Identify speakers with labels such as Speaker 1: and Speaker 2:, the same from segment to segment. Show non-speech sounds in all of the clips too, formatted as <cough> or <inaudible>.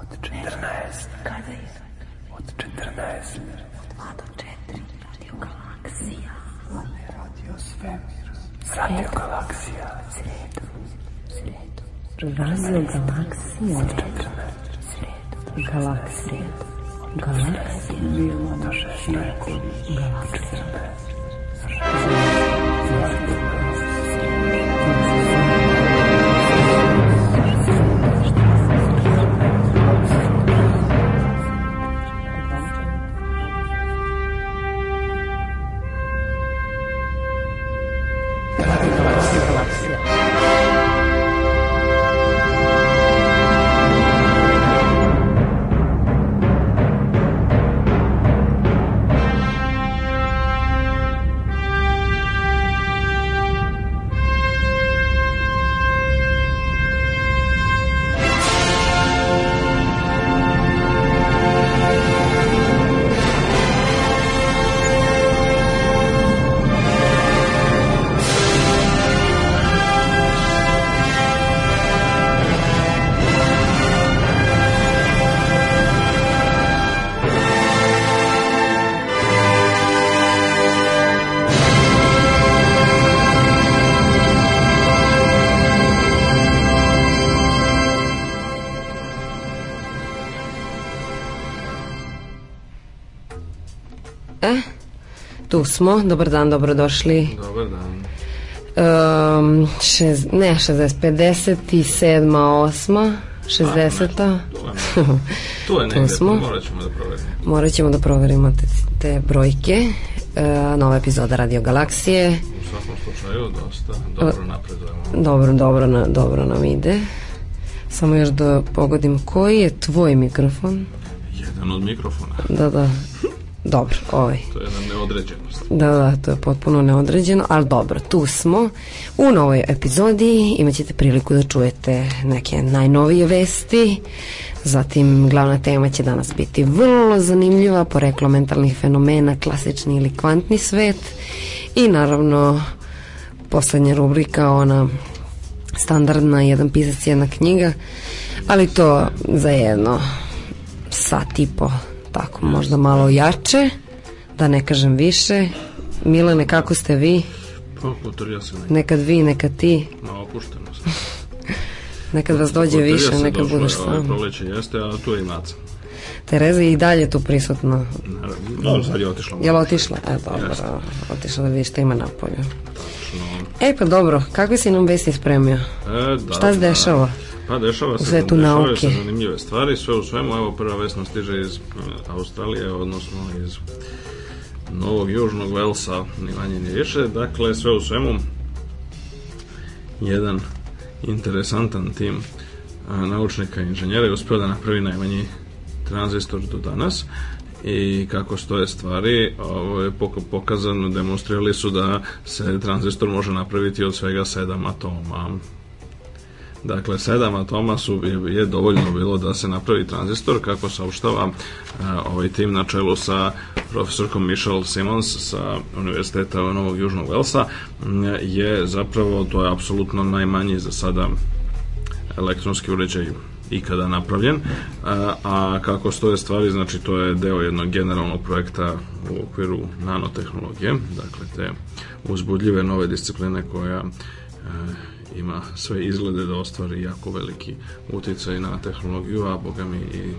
Speaker 1: Od 14.
Speaker 2: Kada je?
Speaker 1: Od 14.
Speaker 2: Od 2 do 4. Radio Galaksija.
Speaker 1: Radio Svemir. Radio Galaksija.
Speaker 2: Sredo. Sredo. Radio Galaksija.
Speaker 1: Od 14.
Speaker 2: Sredo. Galaksija. Galaksija.
Speaker 1: Do 16.
Speaker 2: Galaksija.
Speaker 1: 14.
Speaker 3: tu smo. Dobar dan, dobrodošli.
Speaker 4: Dobar dan.
Speaker 3: Um, šez, ne, 60, 57, 8, 60.
Speaker 4: Tu je <laughs>
Speaker 3: Tu
Speaker 4: negde,
Speaker 3: smo.
Speaker 4: morat ćemo da proverimo.
Speaker 3: Morat ćemo da proverimo te, te brojke. E, nova epizoda Radio Galaksije.
Speaker 4: U svakom slučaju, dosta dobro napredujemo.
Speaker 3: Dobro, dobro, na, dobro nam ide. Samo još da pogodim koji je tvoj mikrofon.
Speaker 4: Jedan od mikrofona.
Speaker 3: Da, da. Dobro, ovaj.
Speaker 4: To je jedna neodređenost.
Speaker 3: Da, da, to je potpuno neodređeno, ali dobro, tu smo. U novoj epizodi imat ćete priliku da čujete neke najnovije vesti, zatim glavna tema će danas biti vrlo zanimljiva, poreklo mentalnih fenomena, klasični ili kvantni svet. I naravno poslednja rubrika, ona standardna, jedan pisac, jedna knjiga, ali to za jedno sat i po, tako možda malo jače, da ne kažem više. Milane, kako ste vi?
Speaker 4: Pa, poturio se nekad
Speaker 3: Nekad vi, nekad ti,
Speaker 4: na opuštenost. <laughs>
Speaker 3: nekad vas dođe
Speaker 4: Poturio
Speaker 3: više, nekad
Speaker 4: došlo
Speaker 3: budeš sam.
Speaker 4: Proleće jeste, a tu je i naca.
Speaker 3: Tereza i dalje tu prisutna.
Speaker 4: Naravno, sad je otišla.
Speaker 3: Je li otišla? E, dobro,
Speaker 4: Jeste.
Speaker 3: otišla da vidi šta ima napolju.
Speaker 4: Tačno.
Speaker 3: E, pa dobro, kakve si nam vesti spremio?
Speaker 4: E, da,
Speaker 3: Šta se
Speaker 4: da.
Speaker 3: dešava?
Speaker 4: Pa dešava se,
Speaker 3: svetu
Speaker 4: dešavaju
Speaker 3: nauke.
Speaker 4: se zanimljive stvari, sve u svemu, evo prva vest nam stiže iz e, Australije, odnosno iz Novog Južnog Velsa, ni manje ni više, dakle sve u svemu jedan interesantan tim naučnika i inženjera je uspio da napravi najmanji tranzistor do danas. I kako stoje stvari ovo je pok- pokazano, demonstrirali su da se tranzistor može napraviti od svega sedam atoma Dakle, sedam atoma su, je, je dovoljno bilo da se napravi tranzistor, kako saopštava a, ovaj tim na čelu sa profesorkom Michelle Simmons sa Univerziteta Novog Južnog Velsa, m, je zapravo, to je apsolutno najmanji za sada elektronski uređaj ikada napravljen, a, a kako stoje stvari, znači to je deo jednog generalnog projekta u okviru nanotehnologije, dakle te uzbudljive nove discipline koja e, ima sve izglede da ostvari jako veliki uticaj na tehnologiju, a boga mi i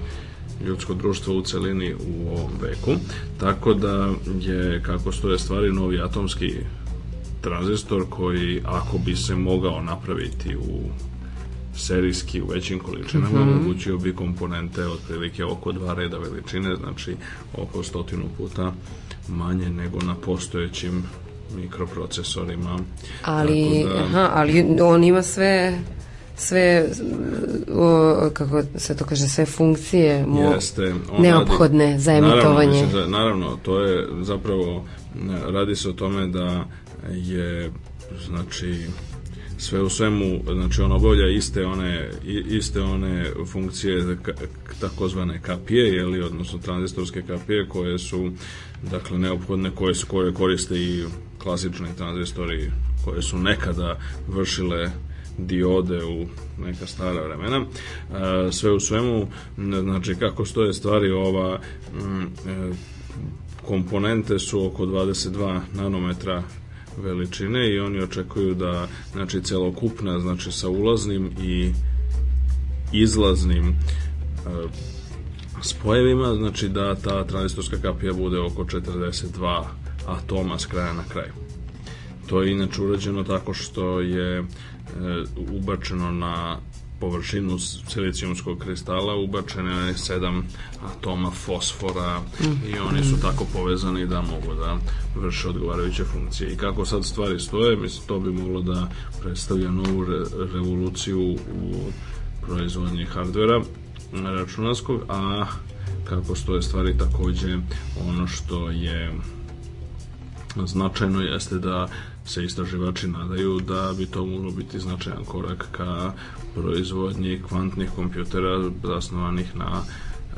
Speaker 4: ljudsko društvo u celini u ovom veku. Tako da je, kako stoje stvari, novi atomski tranzistor koji, ako bi se mogao napraviti u serijski u većim količinama,
Speaker 3: Mhm.
Speaker 4: omogućio bi komponente otprilike oko dva reda veličine, znači oko stotinu puta manje nego na postojećim mikroprocesorima.
Speaker 3: Ali,
Speaker 4: da-
Speaker 3: aha, ali on ima sve sve o, kako se to kaže sve funkcije mu
Speaker 4: Jeste. on
Speaker 3: neophodne
Speaker 4: radi-
Speaker 3: za
Speaker 4: Naravno,
Speaker 3: emitovanje.
Speaker 4: mislim, za- naravno, to je zapravo, radi se o tome da je, znači, sve u svemu, znači on obavlja iste one, iste one funkcije takozvane kapije, jeli, odnosno tranzistorske kapije koje su dakle neophodne koje su koje koriste i klasični tranzistori koje su nekada vršile diode u neka stara vremena. E, sve u svemu, znači kako stoje stvari ova m, e, komponente su oko 22 nanometra veličine i oni očekuju da znači celokupna znači sa ulaznim i izlaznim e, spojevima znači da ta tranzistorska kapija bude oko 42 atoma s kraja na kraj. To je inače urađeno tako što je e, ubačeno na površinu silicijumskog kristala ubačeno je sedam atoma fosfora i oni su tako povezani da mogu da vrše odgovarajuće funkcije. I kako sad stvari stoje, mislim, to bi moglo da predstavlja novu re revoluciju u proizvodnji hardvera računarskog, a kako stoje stvari takođe ono što je značajno jeste da se istraživači nadaju da bi to moglo biti značajan korak ka proizvodnji kvantnih kompjutera zasnovanih na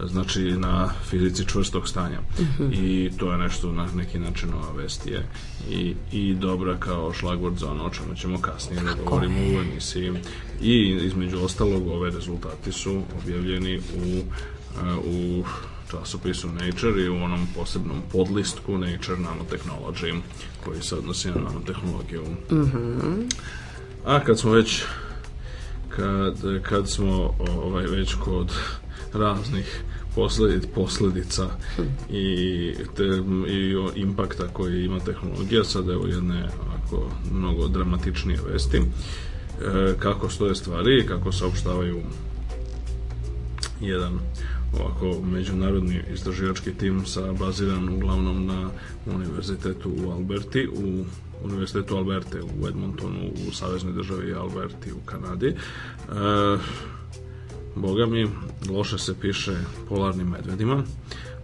Speaker 4: znači na fizici čvrstog stanja -hmm. i to je nešto na neki način nova vest je i, i dobra kao šlagvord za ono o čemu ćemo kasnije da govorimo u emisiji i između ostalog ove rezultati su objavljeni u, u časopisu Nature i u onom posebnom podlistku Nature Nanotechnology koji se odnosi na nanotehnologiju. Mm -hmm. A kad smo već kad, kad smo ovaj već kod raznih posledic, posledica i, te, i impakta koji ima tehnologija, sad evo jedne ovako mnogo dramatičnije vesti. E, kako stoje stvari kako saopštavaju jedan ovako međunarodni istraživački tim sa baziran uglavnom na univerzitetu u Alberti u univerzitetu Alberte u Edmontonu u saveznoj državi Alberti u Kanadi e, Boga mi, loše se piše polarnim medvedima,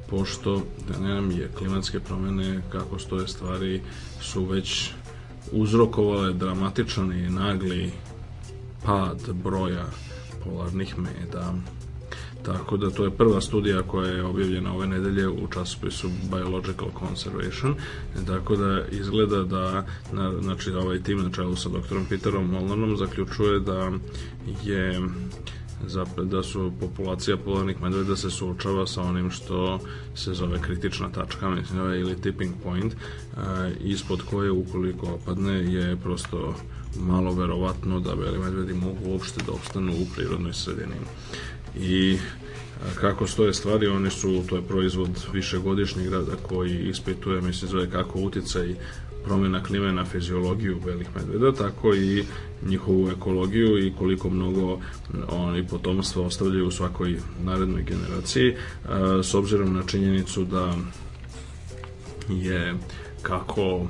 Speaker 4: pošto da ne je klimatske promene kako stoje stvari su već uzrokovale dramatičan i nagli pad broja polarnih meda. Tako da to je prva studija koja je objavljena ove nedelje u časopisu Biological Conservation. Tako da izgleda da na, znači ovaj tim na čelu sa doktorom Peterom Molnarom zaključuje da je da su populacija polarnih medveda se suočava sa onim što se zove kritična tačka, mislim, ili tipping point, ispod koje ukoliko opadne je prosto malo verovatno da beli medvedi mogu uopšte da opstanu u prirodnoj sredini. I kako stoje stvari, oni su, to je proizvod višegodišnjeg rada koji ispituje, mislim, zove kako uticaj promjena klime na fiziologiju belih medveda, tako i njihovu ekologiju i koliko mnogo oni potomstva ostavljaju u svakoj narednoj generaciji, s obzirom na činjenicu da je kako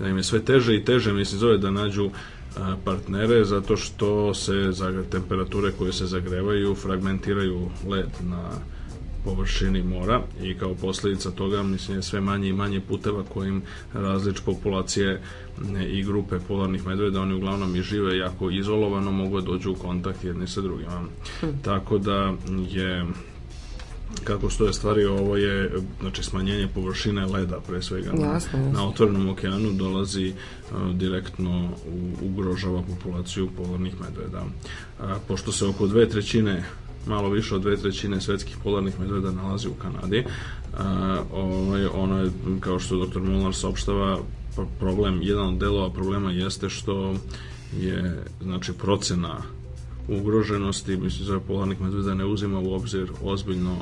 Speaker 4: da im je sve teže i teže, mislim, zove da nađu partnere zato što se za temperature koje se zagrevaju fragmentiraju led na površini mora i kao posljedica toga mislim je sve manje i manje puteva kojim različ populacije i grupe polarnih medveda oni uglavnom i žive jako izolovano mogu da dođu u kontakt jedni sa drugima. Hm. Tako da je kako stoje stvari, ovo je znači smanjenje površine leda pre svega na, jasno, jasno. na otvorenom okeanu dolazi uh, direktno u, ugrožava populaciju polarnih medveda. A, pošto se oko dve trećine malo više od dve trećine svetskih polarnih medveda nalazi u Kanadi. A, ovaj, ono je, kao što dr. Molnar saopštava, problem, jedan od delova problema jeste što je znači procena ugroženosti, mislim za polarnih medveda ne uzima u obzir ozbiljno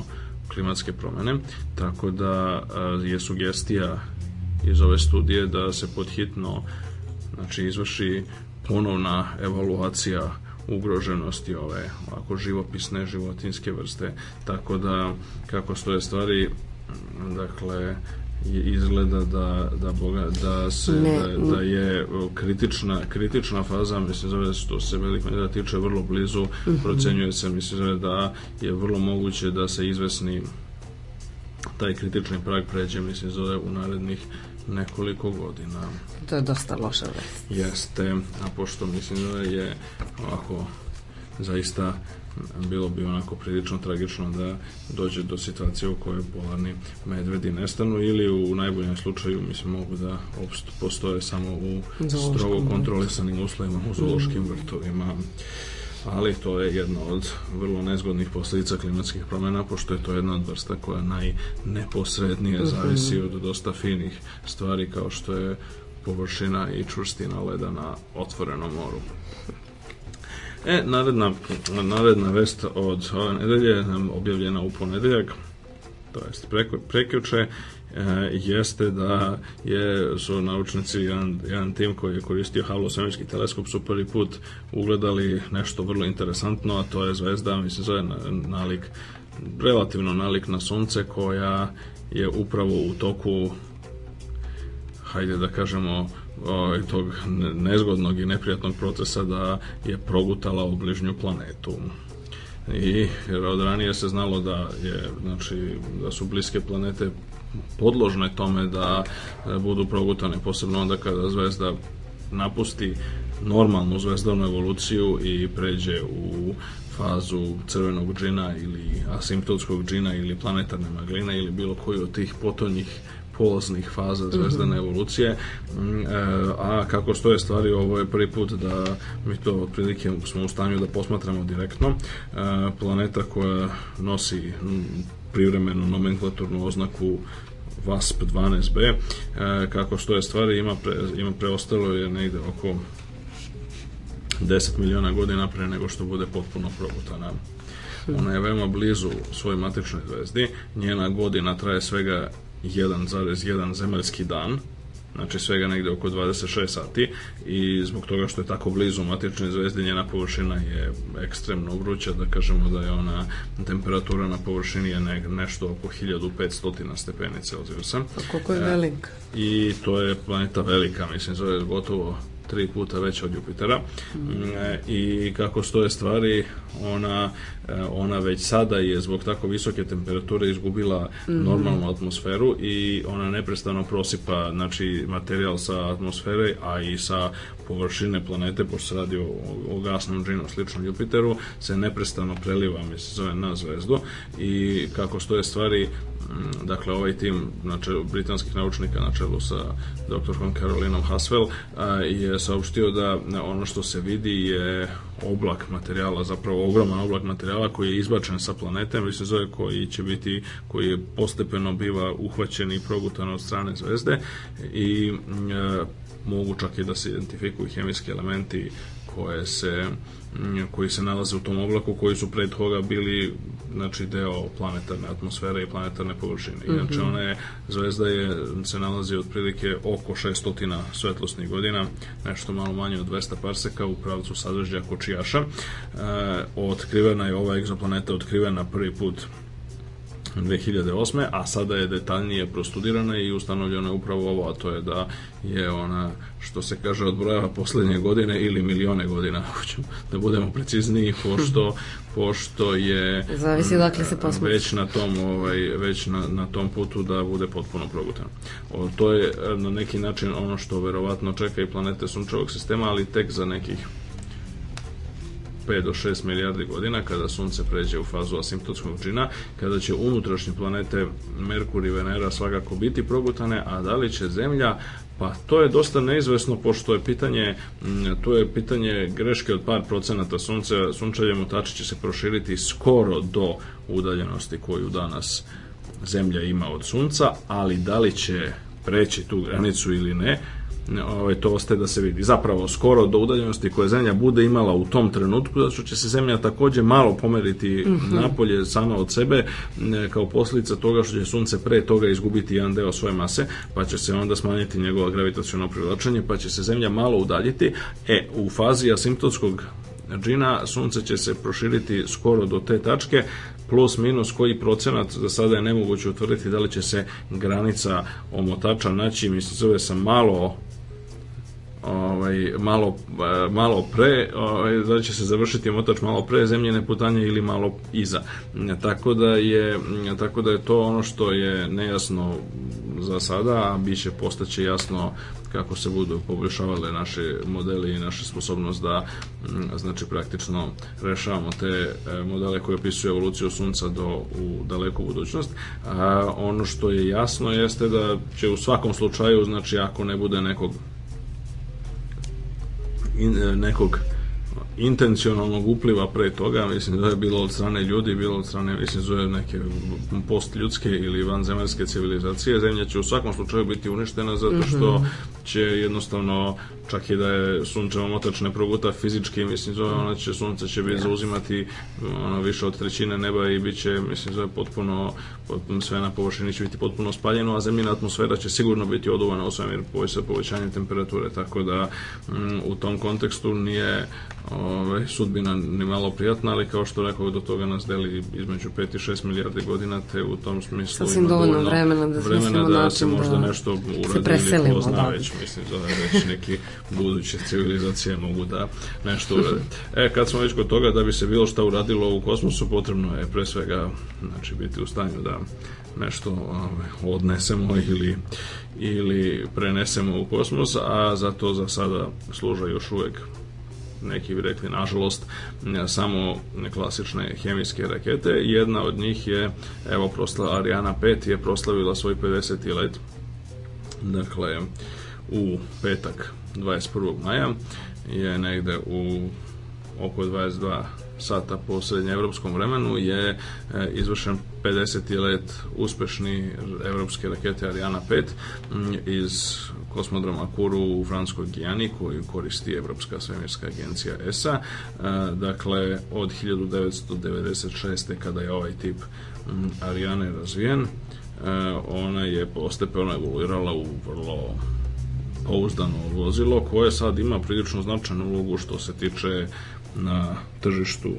Speaker 4: klimatske promene, tako da a, je sugestija iz ove studije da se podhitno znači izvrši ponovna evaluacija ugroženosti ove ovako živopisne životinske vrste. Tako da kako stoje stvari dakle izgleda da, da, boga, da, se, ne, da, da, je kritična, kritična faza, mislim zove što se velik da tiče vrlo blizu, uh mhm. -huh. procenjuje se, mislim zove da je vrlo moguće da se izvesni taj kritični prag pređe, mislim zove u narednih nekoliko godina.
Speaker 3: To je dosta loša vest.
Speaker 4: Jeste, a pošto mislim da je ovako zaista bilo bi onako prilično tragično da dođe do situacije u kojoj polarni medvedi nestanu ili u najboljem slučaju mislim mogu da postoje samo u strogo kontrolisanim uslovima u zoološkim vrtovima. Ali to je jedna od vrlo nezgodnih posljedica klimatskih promjena, pošto je to jedna od vrsta koja najneposrednije zavisi od dosta finih stvari kao što je površina i čvrstina leda na otvorenom moru. E, naredna, naredna vest od ove nedelje objavljena u ponedeljak, to jest preko, prekjuče, e, jeste da je, su naučnici, jedan, jedan tim koji je koristio Hubble svemirski teleskop su prvi put ugledali nešto vrlo interesantno, a to je zvezda, mislim zove na- nalik, relativno nalik na sunce koja je upravo u toku hajde da kažemo ovaj, tog ne- nezgodnog i neprijatnog procesa da je progutala obližnju planetu. I jer od ranije se znalo da je znači da su bliske planete podložne tome da e, budu progutane posebno onda kada zvezda napusti normalnu zvezdanu evoluciju i pređe u fazu crvenog džina ili asimptotskog džina ili planetarne magline ili bilo koju od tih potonjih polaznih faza zvezdane evolucije. Mm, e, a kako stoje stvari ovo je prvi put da mi to otprilike smo u stanju da posmatramo direktno. E, planeta koja nosi privremenu nomenklaturnu oznaku VASP 12b e, kako stoje stvari ima, pre, ima preostalo je negde oko 10 miliona godina pre nego što bude potpuno progutana. Ona je veoma blizu svojoj matičnoj zvezdi, njena godina traje svega 1,1 zemaljski dan, znači svega negde oko 26 sati i zbog toga što je tako blizu matičnoj zvezdi njena površina je ekstremno vruća, da kažemo da je ona temperatura na površini je ne, nešto oko 1500 stepeni Celzijusa.
Speaker 3: Koliko je velik?
Speaker 4: i to je planeta velika, mislim, zove gotovo tri puta veća od Jupitera. Mm, e, i kako stoje stvari ona, e, ona već sada je zbog tako visoke temperature izgubila normalnu atmosferu i ona neprestano prosipa znači materijal sa atmosfere a i sa površine planete pošto se radi o, o gasnom džinu sličnom Jupiteru se neprestano preliva mislim zove na zvezdu. I kako stoje stvari Mm, dakle ovaj tim na čelu, britanskih naučnika na čelu sa doktorkom Carolinom Haswell a, je saopštio da ono što se vidi je oblak materijala, zapravo ogroman oblak materijala koji je izbačen sa planete, mislim zove koji će biti, koji je postepeno biva uhvaćen i progutan od strane zvezde. I e, mogu čak i da se identifikuju hemijski elementi koje se koji se nalaze u tom oblaku koji su pre toga bili znači deo planetarne atmosfere i planetarne površine. Inače ona je zvezda je se nalazi otprilike oko 600 svetlosnih godina, nešto malo manje od 200 parseka u pravcu sadržaja kočijaša. E, otkrivena je ova egzoplaneta otkrivena prvi put 2008. a sada je detaljnije prostudirana i ustanovljeno je upravo ovo, a to je da je ona, što se kaže, odbrojava poslednje godine ili milione godina, <laughs> hoću da budemo precizniji, pošto, pošto je
Speaker 3: Zavisi odakle se posmatra.
Speaker 4: već na tom ovaj već na, na tom putu da bude potpuno progutan. O, to je na neki način ono što verovatno čeka i planete sunčevog sistema, ali tek za nekih 5 do 6 milijardi godina kada sunce pređe u fazu asimptotskog džina, kada će unutrašnje planete Merkur i Venera svakako biti progutane, a da li će Zemlja? Pa to je dosta neizvesno pošto je pitanje to je pitanje greške od par procenata sunca, sunčevje mutači će se proširiti skoro do udaljenosti koju danas Zemlja ima od sunca, ali da li će preći tu granicu ili ne, ovaj, to ostaje da se vidi. Zapravo, skoro do udaljenosti koje Zemlja bude imala u tom trenutku, zato što će se Zemlja takođe malo pomeriti napolje sama od sebe, kao posljedica toga što će Sunce pre toga izgubiti jedan deo svoje mase, pa će se onda smanjiti njegova gravitaciono privlačenje, pa će se Zemlja malo udaljiti. E, u fazi asimptotskog džina sunce će se proširiti skoro do te tačke plus minus koji procenat za sada je nemoguće utvrditi da li će se granica omotača naći mislim zove se malo ovaj, malo, e, malo pre, ovaj, da će se završiti motač malo pre zemljene putanje ili malo iza. Tako da je, tako da je to ono što je nejasno za sada, a bit će postaće jasno kako se budu poboljšavale naše modeli i naša sposobnost da mm, znači praktično rešavamo te e, modele koje opisuju evoluciju sunca do u daleku budućnost. A, ono što je jasno jeste da će u svakom slučaju, znači ako ne bude nekog in, e, nekog intencionalnog upliva pre toga, mislim da je bilo od strane ljudi, bilo od strane, mislim, zove neke postljudske ili vanzemaljske civilizacije, zemlja će u svakom slučaju biti uništena zato što mhm. Će jednostavno čak i da je sunčeva motač ne proguta fizički, mislim, zove, ona će, sunce će biti zauzimati ono, više od trećine neba i bit će, mislim, zove, potpuno, potpuno sve na površini će biti potpuno spaljeno, a zemljina atmosfera će sigurno biti oduvana u svemir sa povećanjem temperature, tako da m, u tom kontekstu nije ovaj, sudbina ni malo prijatna, ali kao što rekao, do toga nas deli između 5 i 6 milijardi godina, te u tom smislu
Speaker 3: Sasvim ima dovoljno vremena da,
Speaker 4: vremena da se možda da nešto uradi ili ko zna već, mislim, da već neki buduće civilizacije mogu da nešto urade. E, kad smo već kod toga da bi se bilo šta uradilo u kosmosu, potrebno je pre svega znači, biti u stanju da nešto ovaj, odnesemo ili, ili prenesemo u kosmos, a za to za sada služa još uvek neki bi rekli nažalost samo klasične hemijske rakete. Jedna od njih je evo prosla Ariana 5 je proslavila svoj 50. let. Dakle u petak 21. maja je negde u oko 22 sata po srednjeevropskom vremenu je e, izvršen 50. let uspešni evropske rakete Ariana 5 iz kosmodroma Kuru u Franskoj Gijani koju koristi Evropska svemirska agencija ESA. E, dakle, od 1996. kada je ovaj tip Ariane razvijen, e, ona je postepeno evoluirala u vrlo pouzdano vozilo koje sad ima prilično značajnu ulogu što se tiče na tržištu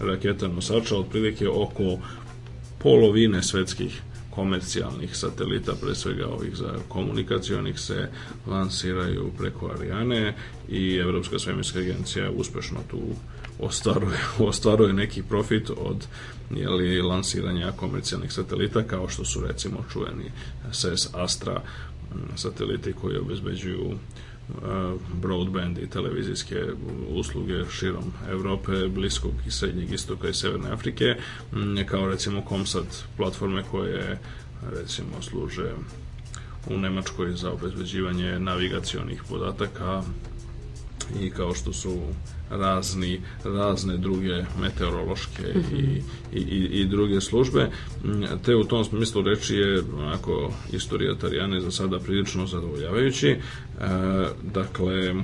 Speaker 4: raketa nosača otprilike oko polovine svetskih komercijalnih satelita, pre svega ovih za komunikacionih, se lansiraju preko Ariane i Evropska svemirska agencija uspešno tu ostvaruje, <laughs> ostvaruje neki profit od jeli, lansiranja komercijalnih satelita, kao što su recimo čuveni SES Astra sateliti koji obezbeđuju broadband i televizijske usluge širom Evrope, Bliskog i Srednjeg istoka i Severne Afrike, kao recimo Comsat platforme koje recimo služe u Nemačkoj za obezbeđivanje navigacionih podataka i kao što su razni, razne druge meteorološke mm -hmm. i, i, i druge službe. Te u tom smislu reči je onako istorija Tarijane za sada prilično zadovoljavajući. E, dakle,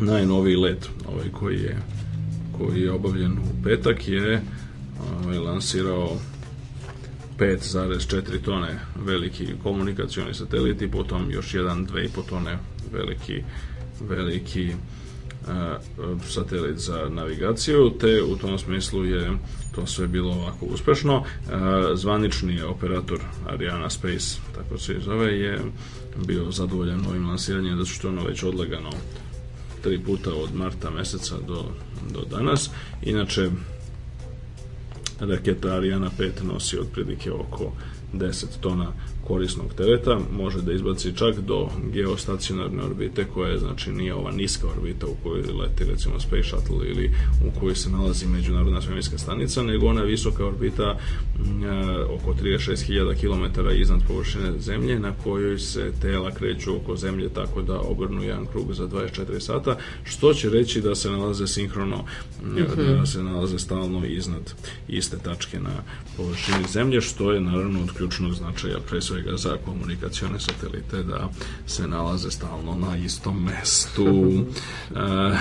Speaker 4: najnoviji let ovaj koji je koji je obavljen u petak je ovaj, lansirao 5,4 tone veliki komunikacioni satelit i potom još jedan 2,5 tone veliki veliki satelit za navigaciju, te u tom smislu je to sve bilo ovako uspešno. Zvanični operator Ariana Space, tako se zove, je bio zadovoljan ovim lansiranjem, zato što je ono već odlegano tri puta od marta meseca do, do danas. Inače, raketa Ariana 5 nosi otprilike oko 10 tona korisnog tereta može da izbaci čak do geostacionarne orbite koja je, znači nije ova niska orbita u kojoj leti recimo Space Shuttle ili u kojoj se nalazi međunarodna svemirska stanica, nego ona visoka orbita m, e, oko 36.000 km iznad površine zemlje na kojoj se tela kreću oko zemlje tako da obrnu jedan krug za 24 sata, što će reći da se nalaze sinhrono, mm da se nalaze stalno iznad iste tačke na površini zemlje, što je naravno od ključnog značaja pre svega za komunikacione satelite da se nalaze stalno na istom mestu. <laughs> e,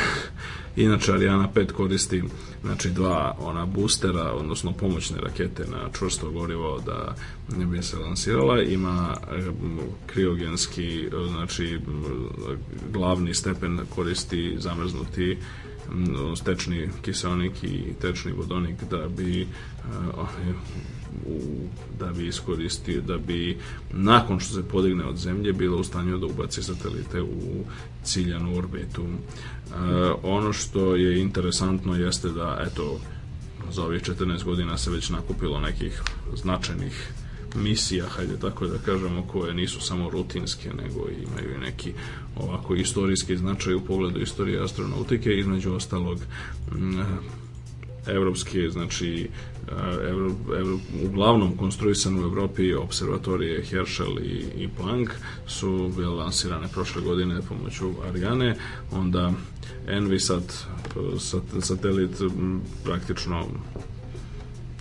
Speaker 4: inače Ariana 5 koristi znači dva ona boostera, odnosno pomoćne rakete na čvrsto gorivo da ne bi se lansirala. Ima kriogenski, znači glavni stepen koristi zamrznuti stečni kiselnik i tečni vodonik da bi u, da bi iskoristio, da bi nakon što se podigne od zemlje bilo u stanju da ubaci satelite u ciljanu orbitu. E, ono što je interesantno jeste da, eto, za ovih 14 godina se već nakupilo nekih značajnih misija, hajde tako da kažemo, koje nisu samo rutinske, nego imaju neki ovako istorijski značaj u pogledu istorije astronautike, između ostalog evropske, znači evro, evro, uglavnom konstruisane u Evropi observatorije Herschel i, i Planck su bile lansirane prošle godine pomoću Ariane, onda Envisat sat, satelit praktično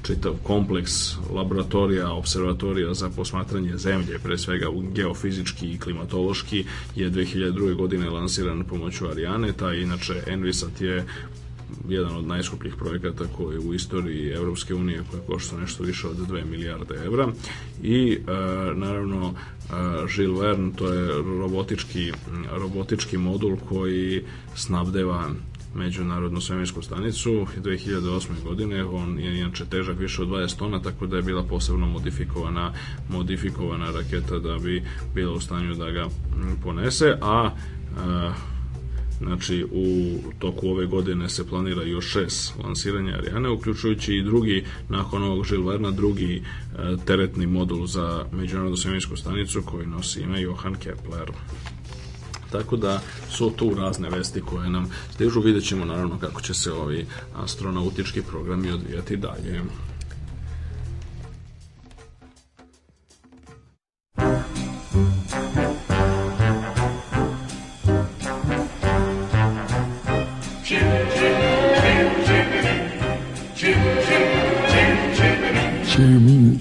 Speaker 4: čitav kompleks laboratorija, observatorija za posmatranje zemlje, pre svega geofizički i klimatološki, je 2002. godine lansiran pomoću Ariane, taj inače Envisat je jedan od najskupljih projekata koji u istoriji Evropske unije koja košta nešto više od 2 milijarde evra i e, naravno e, Jules Verne to je robotički, robotički modul koji snabdeva međunarodnu svemirsku stanicu 2008. godine on je inače težak više od 20 tona tako da je bila posebno modifikovana modifikovana raketa da bi bila u stanju da ga ponese a, a Znači, u toku ove godine se planira još šest lansiranja Ariane, uključujući i drugi, nakon ovog Žilverna, drugi e, teretni modul za međunarodnu svemirsku stanicu koji nosi ime Johan Kepler. Tako da su tu razne vesti koje nam stižu. Vidjet ćemo naravno kako će se ovi astronautički programi odvijati dalje.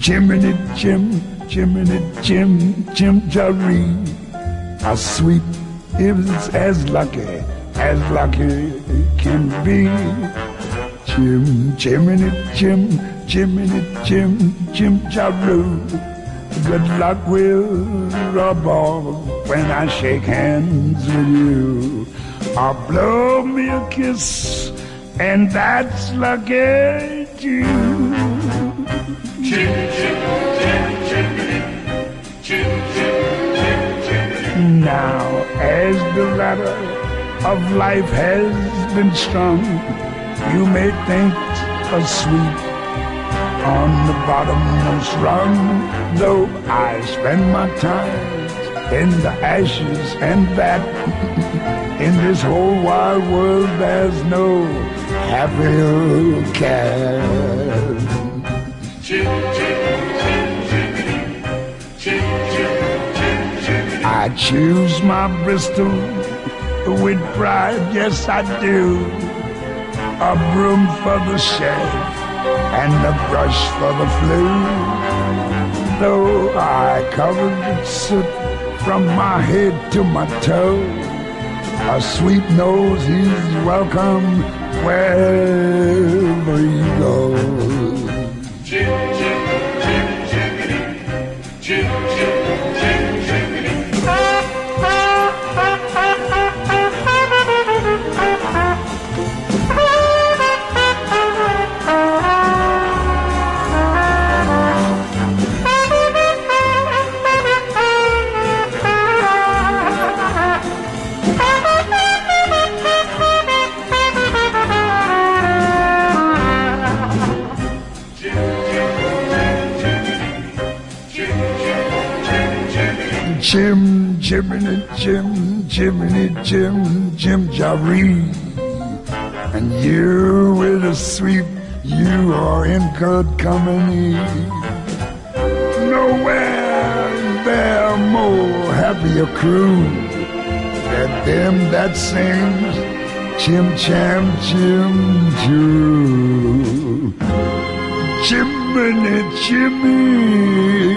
Speaker 5: Jiminy Jim, Jiminy Jim, Jim Jaree. How sweet is as lucky as lucky can be. Jim, Jiminy Jim, Jiminy Jim, Jim Jaroo. Good luck will rub off when I shake hands with you. Or blow me a kiss, and that's lucky too. Now, as the ladder of life has been strung, you may think a sweet on the bottommost rung, though I spend my time in the ashes and that <laughs> in this whole wide world there's no happier cat. I choose my Bristol with pride, yes I do. A broom for the shave and a brush for the flu. Though I covered with soot from my head to my toe, a sweet nose is welcome wherever you go. Jiminy Jim, Jiminy Jim, Jim Jaree. And you with a sweep, you are in good company. Nowhere there more happier crew than them that sings Chim Cham Chim Choo. Jiminy Jimmy,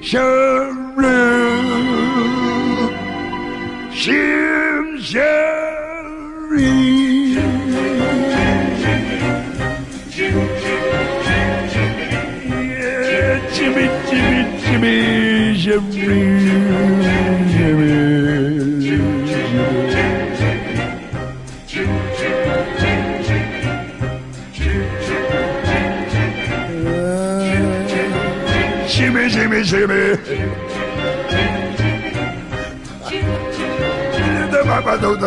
Speaker 5: sure. Jerry. Yeah, Jimmy, Jimmy, Jimmy, Jimmy, Jimmy, Jimmy, Jimmy. Papa don't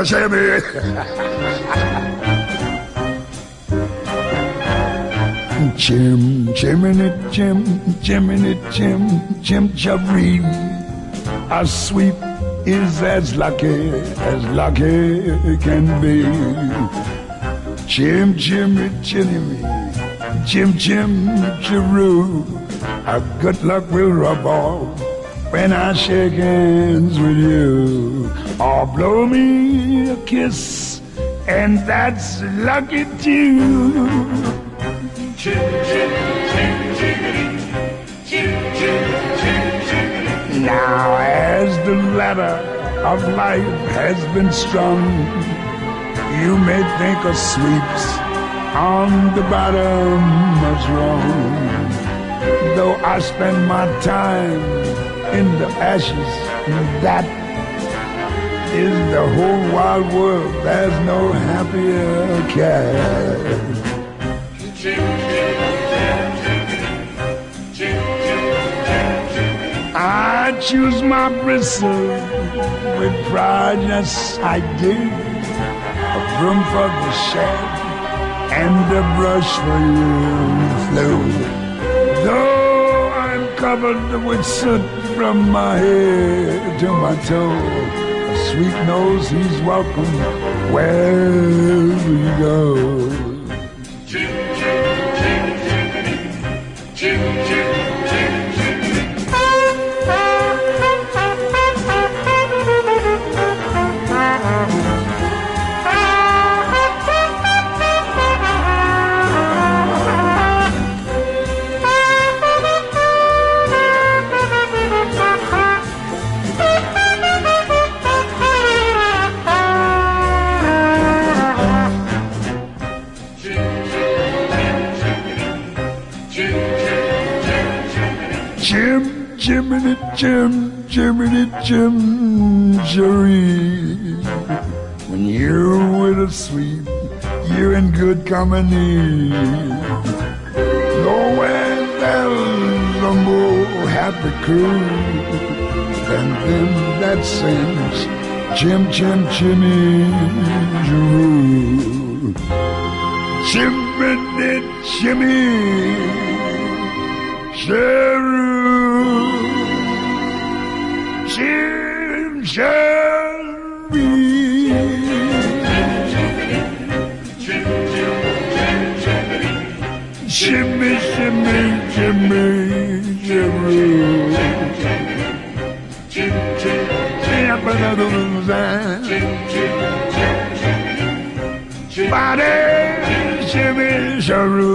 Speaker 5: Jim, Jiminy Jim, Jiminy Jim, Jim Jareen. A sweep is as lucky as lucky can be. Jim, Jimmy, Jimmy, Jim, Jim, Jeru. A good luck will rub off when I shake hands with you. Or blow me a kiss, and that's lucky too. Now, as the ladder of life has been strung, you may think a sweeps on the bottom was wrong. Though I spend my time in the ashes, that is the whole wide world. There's no happier cat. I choose my bristle with pride, yes I do. A broom for the shed and a brush for you, Flo. Though I'm covered with soot from my head to my toe, sweet knows he's welcome wherever you go. Jim, Jiminy Jim, Jerry. When you're with a sweet, you're in good company. Nowhere there's a more happy crew than them that sings Jim, Jim, Jimmy, Jeru. Jiminy Jimmy. Cheru, Kim Cemil Jimmy, Jimmy, Jimmy, Jimmy Body,
Speaker 6: Jimmy, Jimmy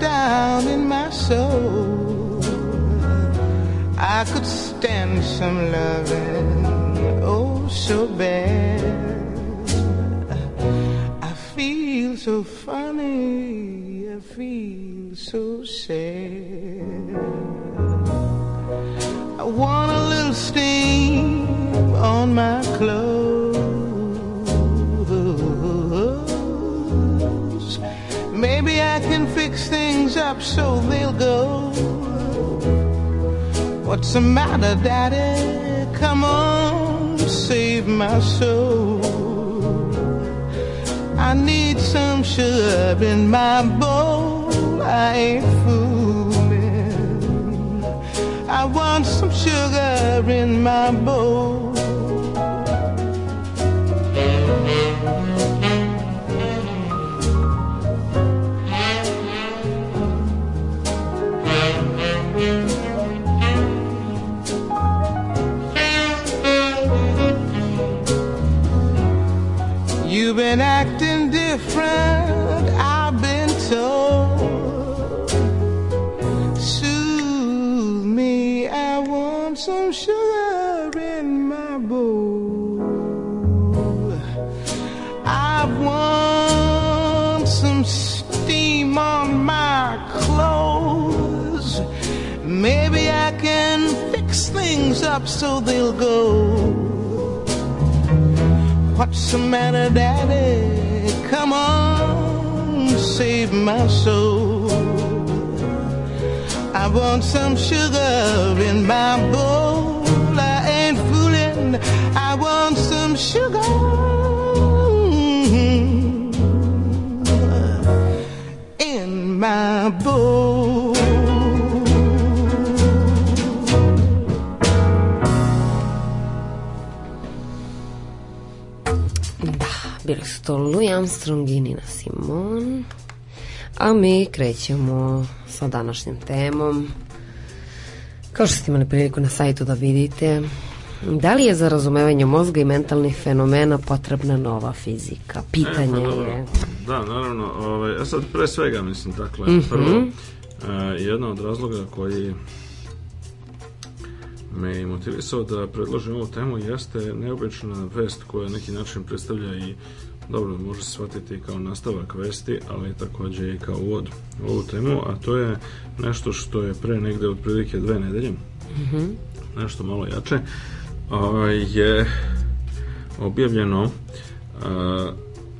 Speaker 6: down in my soul. I could stand some loving, oh, so bad. I feel so funny, I feel so sad. I want a little steam on my clothes. Can fix things up so they'll go. What's the matter, Daddy? Come on, save my soul. I need some sugar in my bowl. I ain't fooling. I want some sugar in my bowl. Want some sugar in my bowl. I ain't fooling. I want some sugar in my bowl.
Speaker 3: Bili su to Louis Armstrong i Nina Simon. A mi krećemo sa današnjim temom. Kao što ste imali priliku na sajtu da vidite, da li je za razumevanje mozga i mentalnih fenomena potrebna nova fizika? Pitanje
Speaker 4: E, pa
Speaker 3: je.
Speaker 4: Da, naravno. Ovaj, a sad pre svega, mislim, dakle,
Speaker 3: Mhm.
Speaker 4: prvo, e, jedna od razloga koji me je motivisao da predložim ovu temu jeste neobična vest koja neki način predstavlja i dobro, može se shvatiti kao nastavak vesti, ali takođe i kao uvod u ovu temu, a to je nešto što je pre negde otprilike dve nedelje, nešto malo jače, ovaj, je objavljeno a,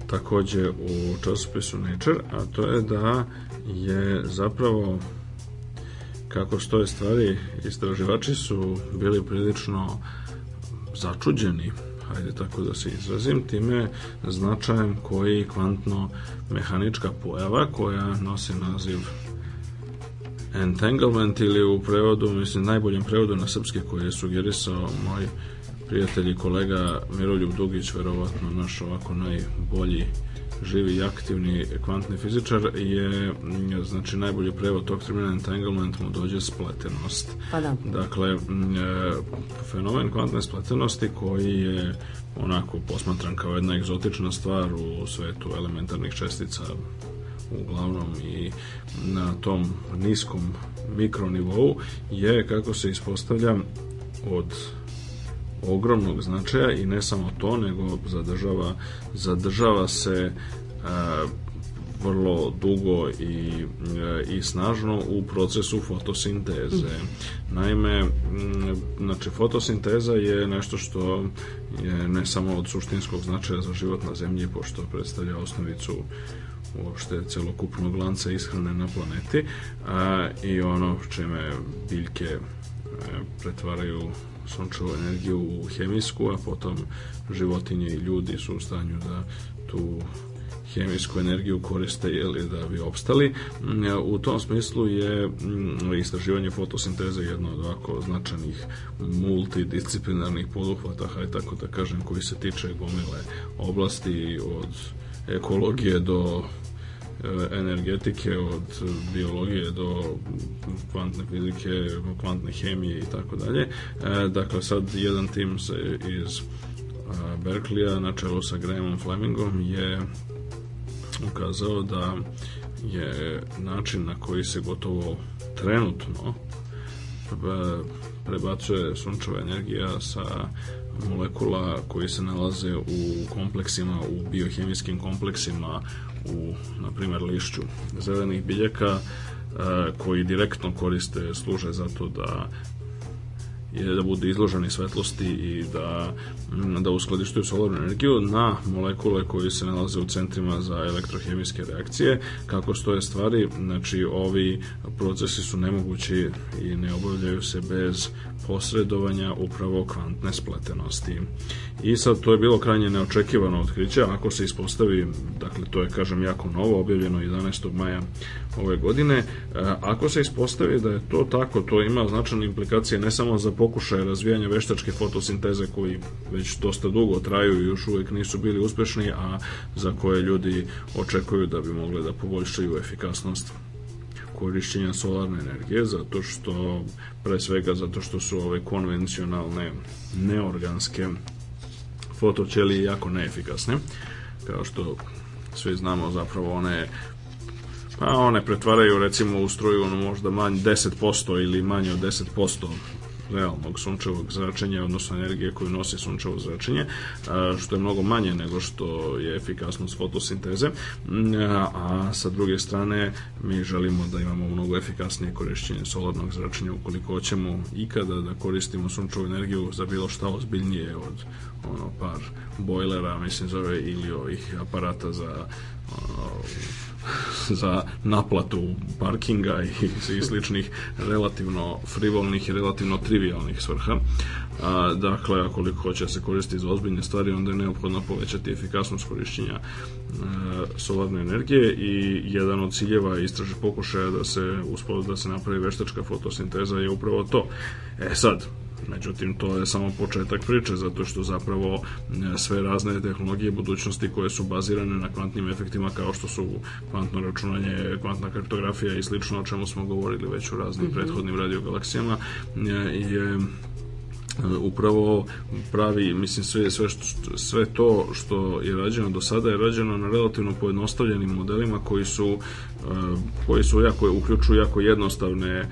Speaker 4: takođe u časopisu Nature, a to je da je zapravo kako stoje stvari, istraživači su bili prilično začuđeni, hajde tako da se izrazim, time značajem koji kvantno-mehanička pojava koja nosi naziv entanglement ili u prevodu, mislim najboljem prevodu na srpski koji je sugerisao moj prijatelj i kolega Miroljub Dugić, verovatno naš ovako najbolji živi i aktivni kvantni fizičar je mm, znači najbolji prevod tog termina entanglement mu dođe spletenost.
Speaker 3: Pa da.
Speaker 4: Dakle, mm, e, fenomen kvantne spletenosti koji je onako posmatran kao jedna egzotična stvar u svetu elementarnih čestica uglavnom i na tom niskom mikronivou je, kako se ispostavlja, od ogromnog značaja i ne samo to, nego zadržava, zadržava se a, vrlo dugo i, e, i snažno u procesu fotosinteze. Naime, znači fotosinteza je nešto što je ne samo od suštinskog značaja za život na zemlji, pošto predstavlja osnovicu uopšte celokupnog lanca ishrane na planeti a, i ono čime biljke e, pretvaraju sunčevu energiju u hemijsku, a potom životinje i ljudi su u stanju da tu hemijsku energiju koriste jeli, da bi opstali. Mm, U tom smislu je mm, istraživanje fotosinteze jedno od ovako značajnih multidisciplinarnih poduhvata, hajde tako da kažem, koji se tiče gomile oblasti od ekologije do energetike od biologije do kvantne fizike, kvantne hemije i tako dalje. E, Dakle, sad jedan tim se iz a, Berkleya na čelu sa Grahamom Flemingom je ukazao da je način na koji se gotovo trenutno e, prebacuje sunčeva energija sa molekula koji se nalaze u kompleksima, u biohemijskim kompleksima u, na primjer, lišću zelenih biljaka e, koji direktno koriste, služe za to da je da budu izloženi svetlosti i da, mm, da uskladištuju solarnu energiju na molekule koje se nalaze u centrima za elektrohemijske reakcije. Kako stoje stvari, znači ovi procesi su nemogući i ne obavljaju se bez posredovanja upravo kvantne spletenosti. I sad to je bilo krajnje neočekivano otkriće, ako se ispostavi, dakle to je kažem jako novo, objavljeno 11. maja ove godine, e, ako se ispostavi da je to tako, to ima značajne implikacije ne samo za pokušaje razvijanja veštačke fotosinteze koji već dosta dugo traju i još uvek nisu bili uspešni, a za koje ljudi očekuju da bi mogli da poboljšaju efikasnost korišćenja solarne energije zato što pre svega zato što su ove konvencionalne neorganske fotoćelije jako neefikasne. Kao što svi znamo zapravo one pa one pretvaraju recimo u struju ono možda manje 10% ili manje od 10% realnog sunčevog zračenja, odnosno energije koju nosi sunčevo zračenje, što je mnogo manje nego što je efikasnost fotosinteze, a sa druge strane mi želimo da imamo mnogo efikasnije korišćenje solarnog zračenja ukoliko hoćemo ikada da koristimo sunčevu energiju za bilo šta ozbiljnije od ono par bojlera, mislim zove ili ovih aparata za ono, za naplatu parkinga i, i sličnih relativno frivolnih i relativno trivialnih svrha. A, dakle, akoliko hoće da se koristi za ozbiljne stvari, onda je neophodno povećati efikasnost korišćenja e, solarne energije i jedan od ciljeva istraže pokušaja da se uspod da se napravi veštačka fotosinteza je upravo to. E sad, Međutim, to je samo početak priče, zato što zapravo e, sve razne tehnologije budućnosti koje su bazirane na kvantnim efektima kao što su kvantno računanje, kvantna kriptografija i slično o čemu smo govorili već u raznim mm -hmm. prethodnim radiogalaksijama e, je upravo pravi, mislim sve, sve, što, sve to što je rađeno do sada je rađeno na relativno pojednostavljenim modelima koji su e, koji su jako, uključuju jako jednostavne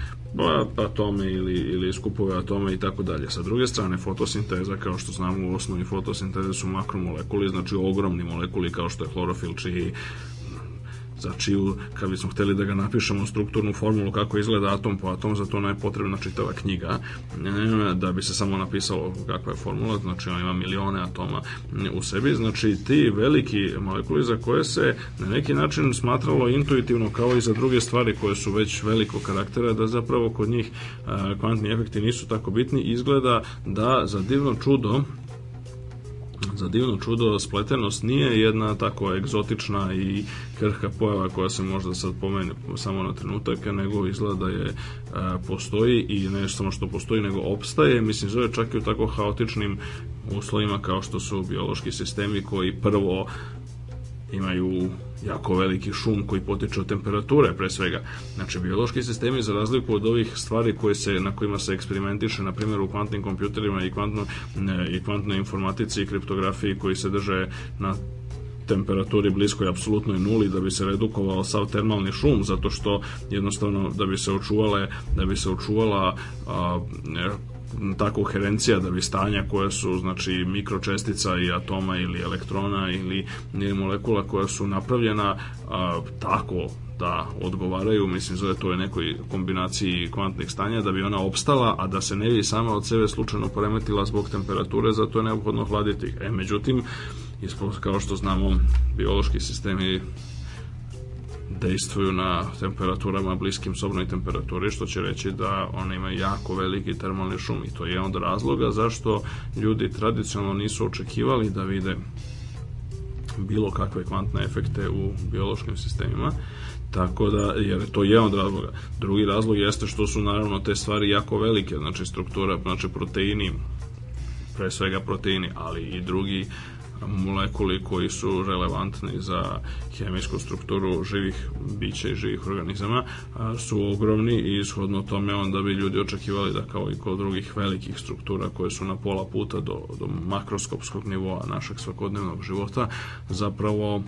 Speaker 4: atome ili, ili skupove atome i tako dalje. Sa druge strane, fotosinteza, kao što znamo u osnovi fotosinteze su makromolekuli, znači ogromni molekuli kao što je hlorofil, čiji za čiju, kad bismo hteli da ga napišemo strukturnu formulu kako izgleda atom po atom, za to nam je potrebna čitava knjiga e, da bi se samo napisalo kakva je formula, znači on ima milione atoma u sebi, znači ti veliki molekuli za koje se na neki način smatralo intuitivno kao i za druge stvari koje su već velikog karaktera, da zapravo kod njih e, kvantni efekti nisu tako bitni, izgleda da za divno čudo za divno čudo spletenost nije jedna tako egzotična i krhka pojava koja se možda sad pomene samo na trenutak, nego izgleda da je a, postoji i ne samo što postoji, nego opstaje, mislim zove čak i u tako haotičnim uslovima kao što su biološki sistemi koji prvo imaju jako veliki šum koji potiče od temperature pre svega. Znači, biološki sistemi za razliku od ovih stvari koje se, na kojima se eksperimentiše, na primjer u kvantnim kompjuterima i, kvantno, i kvantnoj informatici i kriptografiji koji se drže na temperaturi bliskoj apsolutnoj nuli da bi se redukovao sav termalni šum zato što jednostavno da bi se očuvale da bi se očuvala a, ta koherencija da bi stanja koje su znači mikročestica i atoma ili elektrona ili, ili molekula koja su napravljena a, tako da odgovaraju, mislim zove to je nekoj kombinaciji kvantnih stanja da bi ona opstala, a da se ne bi sama od sebe slučajno poremetila zbog temperature, zato je neophodno hladiti. E, međutim, kao što znamo, biološki sistemi dejstvuju na temperaturama bliskim sobnoj temperaturi, što će reći da one imaju jako veliki termalni šum i to je onda razloga zašto ljudi tradicionalno nisu očekivali da vide bilo kakve kvantne efekte u biološkim sistemima, tako da, jer to je od razloga. Drugi razlog jeste što su naravno te stvari jako velike, znači struktura, znači proteini, pre svega proteini, ali i drugi molekuli koji su relevantni za hemijsku strukturu živih bića i živih organizama su ogromni i ishodno tome onda bi ljudi očekivali da kao i kod drugih velikih struktura koje su na pola puta do, do makroskopskog nivoa našeg svakodnevnog života zapravo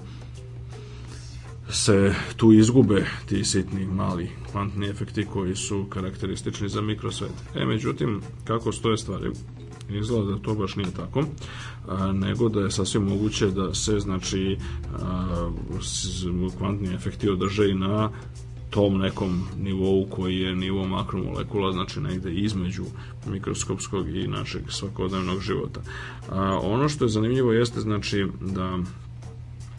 Speaker 4: se tu izgube ti sitni mali kvantni efekti koji su karakteristični za mikrosvet. E, međutim, kako stoje stvari? izgleda da to baš nije tako, nego da je sasvim moguće da se znači kvantni efekti održe i na tom nekom nivou koji je nivo makromolekula, znači negde između mikroskopskog i našeg svakodnevnog života. A, ono što je zanimljivo jeste znači da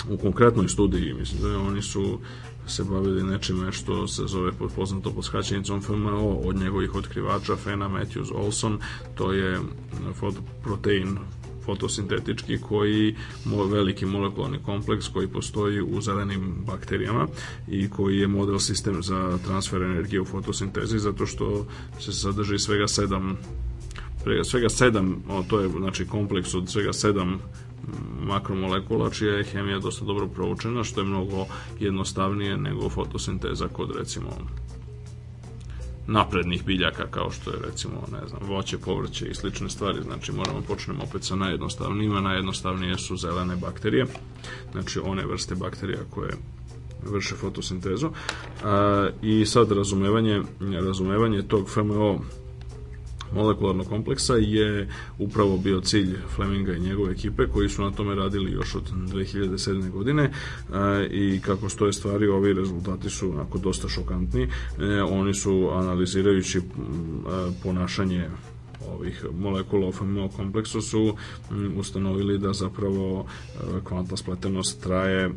Speaker 4: u konkretnoj studiji, mislim da oni su se bavili nečime što se zove poznato pod skraćenicom FMO od njegovih otkrivača Fena Matthews Olson, to je protein fotosintetički koji veliki molekularni kompleks koji postoji u zelenim bakterijama i koji je model sistem za transfer energije u fotosintezi zato što se sadrži svega sedam svega sedam, to je znači kompleks od svega sedam makromolekula čija je hemija dosta dobro proučena, što je mnogo jednostavnije nego fotosinteza kod recimo naprednih biljaka kao što je recimo ne znam voće, povrće i slične stvari. Znači moramo počnemo opet sa najjednostavnijima. Najjednostavnije su zelene bakterije znači one vrste bakterija koje vrše fotosintezu. I sad razumevanje razumevanje tog FMO molekularnog kompleksa je upravo bio cilj Fleminga i njegove ekipe koji su na tome radili još od 2007. godine e, i kako stoje stvari ovi rezultati su onako dosta šokantni e, oni su analizirajući e, ponašanje ovih molekula u FMO kompleksu su ustanovili da zapravo kvantna spletenost traje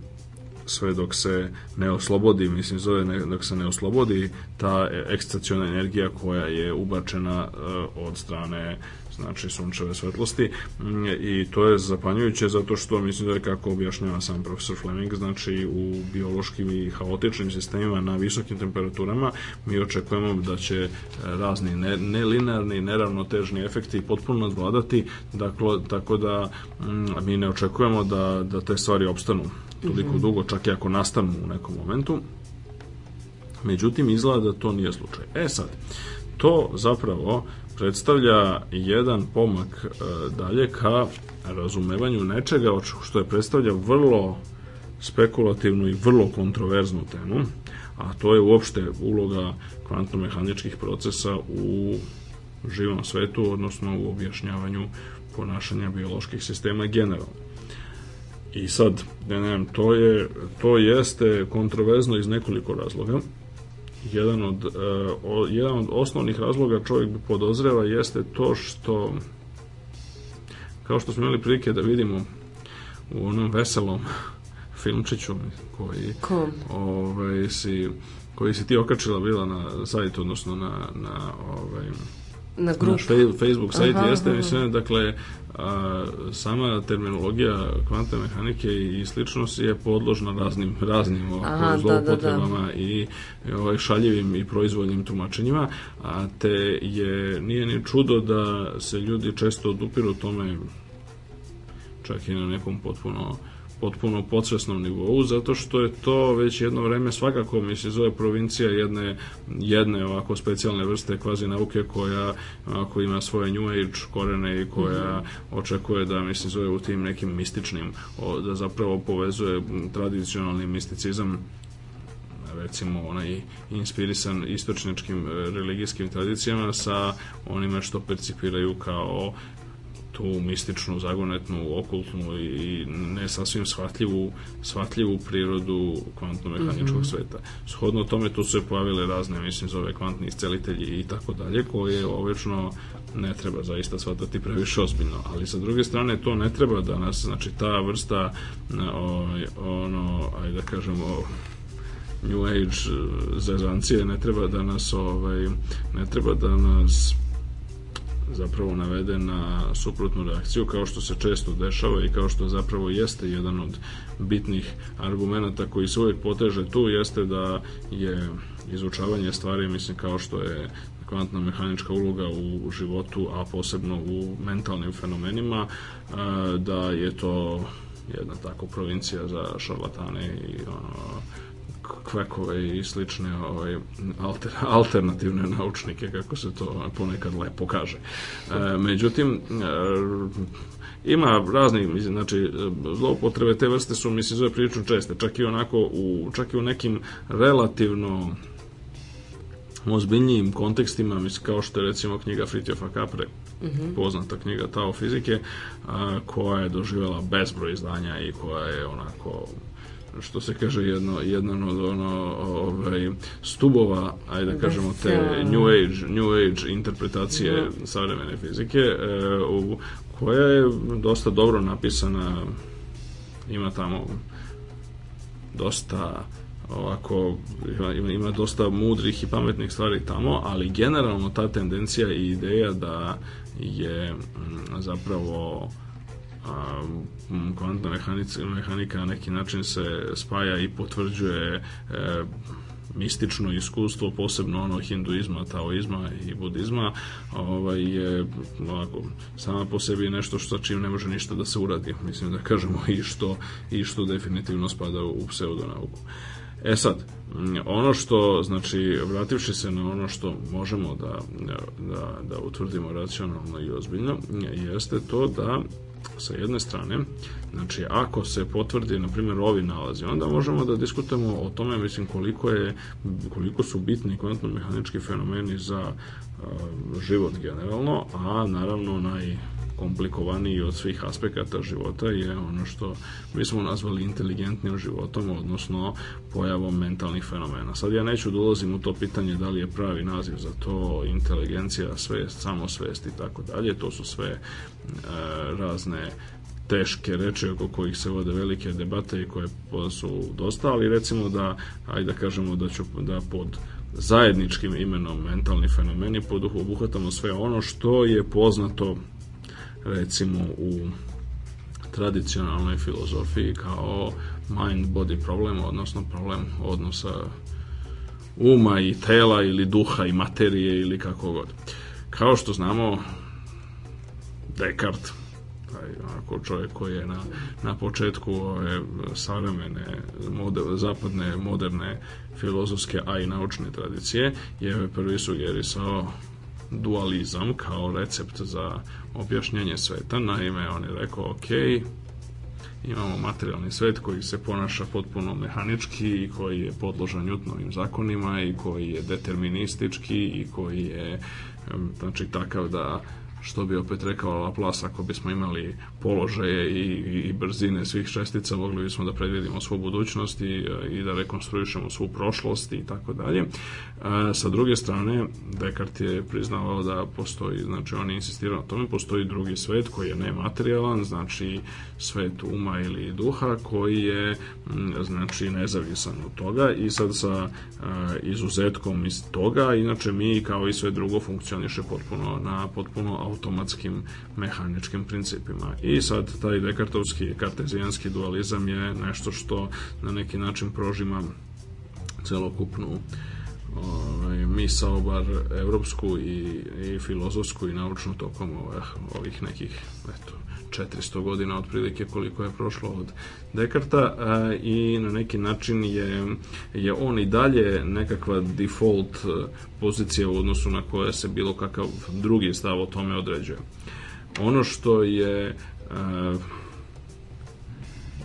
Speaker 4: sve dok se ne oslobodi, mislim zove ne, dok se ne oslobodi ta ekstaciona energija koja je ubačena uh, od strane znači sunčeve svetlosti. Mm, i to je zapanjujuće zato što mislim da je kako objašnjava sam profesor Fleming znači u biološkim i haotičnim sistemima na visokim temperaturama mi očekujemo da će e, razni ne, neravnotežni efekti potpuno nadvladati dakle, tako da mm, mi ne očekujemo da, da te stvari opstanu toliko dugo, čak i ako nastanu u nekom momentu. Međutim, izgleda da to nije slučaj. E sad, to zapravo predstavlja jedan pomak e, dalje ka razumevanju nečega što je predstavlja vrlo spekulativnu i vrlo kontroverznu temu, a to je uopšte uloga kvantno-mehaničkih procesa u živom svetu, odnosno u objašnjavanju ponašanja bioloških sistema generalno. I sad, ne, ne, to, je, to jeste kontroverzno iz nekoliko razloga. Jedan od, uh, o, jedan od osnovnih razloga čovjek bi podozreva jeste to što kao što smo imali prilike da vidimo u onom veselom <laughs> filmčiću koji
Speaker 3: Kom?
Speaker 4: ovaj, si, koji si ti okačila bila na sajtu, odnosno na, na ovaj,
Speaker 3: na grupu.
Speaker 4: Naš Facebook sajt aha, jeste, aha. mislim, dakle, a, sama terminologija kvantne mehanike i sličnost je podložna raznim raznim Aha, zloupotrebama da, da, da. i ovaj šaljivim i proizvoljnim tumačenjima, a te je nije ni čudo da se ljudi često odupiru tome čak i na nekom potpuno potpuno podsvesnom nivou, zato što je to već jedno vreme svakako mi se zove provincija jedne, jedne ovako specijalne vrste kvazi nauke koja ako ima svoje New Age korene i koja mm -hmm. očekuje da mi se zove u tim nekim mističnim, da zapravo povezuje tradicionalni misticizam recimo onaj inspirisan istočničkim e, religijskim tradicijama sa onime što percipiraju kao tu mističnu, zagonetnu, okultnu i ne sasvim shvatljivu, shvatljivu prirodu kvantno-mehaničkog mm -hmm. sveta. Shodno tome tu su se pojavile razne, mislim, zove kvantni iscelitelji i tako dalje, koje ovečno ne treba zaista shvatati previše ozbiljno, ali sa druge strane to ne treba da nas, znači ta vrsta o, ono, ajde da kažemo New Age zezancije ne treba da nas ovaj, ne treba da nas zapravo navede na suprotnu reakciju kao što se često dešava i kao što zapravo jeste jedan od bitnih argumenta koji se uvijek poteže tu jeste da je izučavanje stvari mislim kao što je kvantna mehanička uloga u životu a posebno u mentalnim fenomenima da je to jedna tako provincija za šarlatane i ono kvekove i slične ovaj, alter, alternativne naučnike, kako se to ponekad lepo kaže. E, međutim, e, ima razni, znači, zloupotrebe te vrste su, mislim, zove prilično česte, čak i onako, u, čak i u nekim relativno ozbiljnijim kontekstima, mislim, kao što je recimo knjiga Fritjofa Kapre, mm -hmm. poznata knjiga Tao fizike, a, koja je doživjela bezbroj izdanja i koja je onako što se kaže jedno jedan od ono ovaj stubova ajde da kažemo te new age new age interpretacije mm -hmm. savremene fizike e, u, koja je dosta dobro napisana ima tamo dosta ovako ima, ima dosta mudrih i pametnih stvari tamo, ali generalno ta tendencija i ideja da je zapravo a, kvantna mehanika, mehanika na neki način se spaja i potvrđuje e, mistično iskustvo, posebno ono hinduizma, taoizma i budizma, ovaj, je ovako, sama po sebi nešto što čim ne može ništa da se uradi, mislim da kažemo i što, i što definitivno spada u pseudonauku. E sad, ono što, znači, vrativši se na ono što možemo da, da, da utvrdimo racionalno i ozbiljno, jeste to da sa jedne strane, znači ako se potvrdi na primjer ovi nalazi, onda možemo da diskutujemo o tome mislim koliko je koliko su bitni kvantno mehanički fenomeni za uh, život generalno, a naravno naj komplikovaniji od svih aspekata života je ono što mi smo nazvali inteligentnim životom, odnosno pojavom mentalnih fenomena. Sad ja neću da ulazim u to pitanje da li je pravi naziv za to inteligencija, svest, samosvest i tako dalje, to su sve e, razne teške reči oko kojih se vode velike debate i koje su dosta, ali recimo da, ajde da kažemo da ću da pod zajedničkim imenom mentalni fenomeni pod obuhvatamo sve ono što je poznato recimo u tradicionalnoj filozofiji kao mind-body problem, odnosno problem odnosa uma i tela ili duha i materije ili kako god. Kao što znamo, Descartes, taj onako čovjek koji je na, na početku ove savremene mode, zapadne moderne filozofske, a i naučne tradicije, je prvi sugerisao dualizam kao recept za objašnjenje sveta. Naime, on je rekao, ok, imamo materijalni svet koji se ponaša potpuno mehanički i koji je podložan Newtonovim zakonima i koji je deterministički i koji je znači takav da što bi opet rekao Laplace, ako bismo imali položaje i, i brzine svih šestica, mogli bismo da predvidimo svu budućnost i, i da rekonstruišemo svu prošlost i tako dalje. Sa druge strane, Descartes je priznavao da postoji, znači on je insistirao na tome, postoji drugi svet koji je nematerijalan, znači svet uma ili duha koji je znači nezavisan od toga i sad sa izuzetkom iz toga, inače mi kao i sve drugo funkcioniše potpuno na potpuno automatskim mehaničkim principima. I sad taj dekartovski kartezijanski dualizam je nešto što na neki način prožima celokupnu ovaj, misao, bar evropsku i, i filozofsku i naučnu tokom ovih, ovih nekih eto, 400 godina otprilike koliko je prošlo od Dekarta a, i na neki način je, je on i dalje nekakva default pozicija u odnosu na koje se bilo kakav drugi stav o tome određuje. Ono što je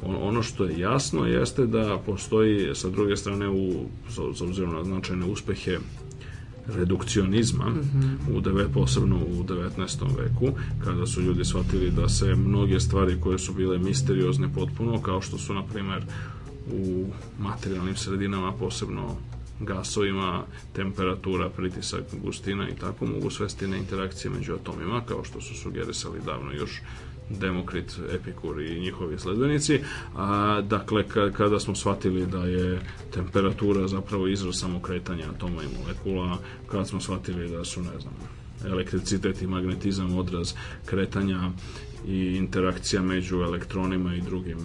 Speaker 4: ono što je jasno jeste da postoji sa druge strane u, s obzirom na značajne uspehe redukcionizma mm -hmm. u deve, posebno u 19. veku kada su ljudi shvatili da se mnoge stvari koje su bile misteriozne potpuno kao što su na primer u materijalnim sredinama posebno gasovima, temperatura, pritisak, gustina i tako mogu svesti na interakcije među atomima, kao što su sugerisali davno još Demokrit, Epikur i njihovi sledbenici. A, dakle, kada smo shvatili da je temperatura zapravo izraz samokretanja atoma i molekula, kada smo shvatili da su, ne znam, elektricitet i magnetizam odraz kretanja i interakcija među elektronima i drugim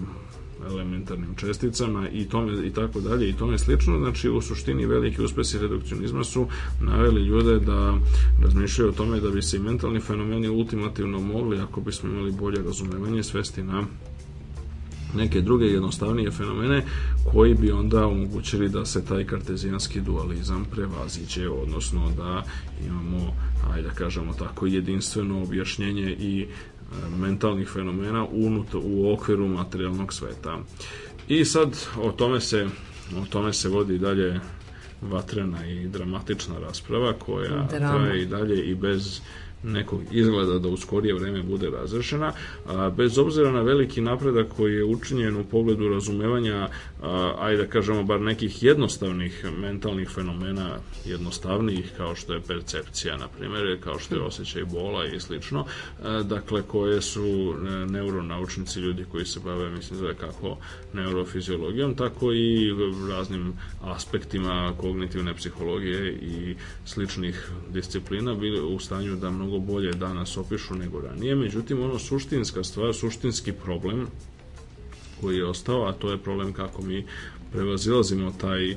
Speaker 4: elementarnim česticama i tome i tako dalje i tome slično. Znači u suštini veliki uspesi redukcionizma su naveli ljude da razmišljaju o tome da bi se i mentalni fenomeni ultimativno mogli ako bismo imali bolje razumevanje svesti na neke druge jednostavnije fenomene koji bi onda omogućili da se taj kartezijanski dualizam prevaziđe, odnosno da imamo, ajde da kažemo tako, jedinstveno objašnjenje i mentalnih fenomena unut, u okviru materijalnog sveta. I sad o tome se, o tome se vodi dalje vatrena i dramatična rasprava koja Drama. traje i dalje i bez nekog izgleda da u skorije vreme bude razrešena, a, bez obzira na veliki napredak koji je učinjen u pogledu razumevanja, ajde da kažemo, bar nekih jednostavnih mentalnih fenomena, jednostavnijih, kao što je percepcija, na primjer, kao što je osjećaj bola i slično, a, dakle, koje su e, neuronaučnici, ljudi koji se bave, mislim, zove kako neurofiziologijom, tako i raznim aspektima kognitivne psihologije i sličnih disciplina bili u stanju da mnogo bolje danas opišu nego ranije, međutim ono suštinska stvar, suštinski problem koji je ostao, a to je problem kako mi prevazilazimo taj e,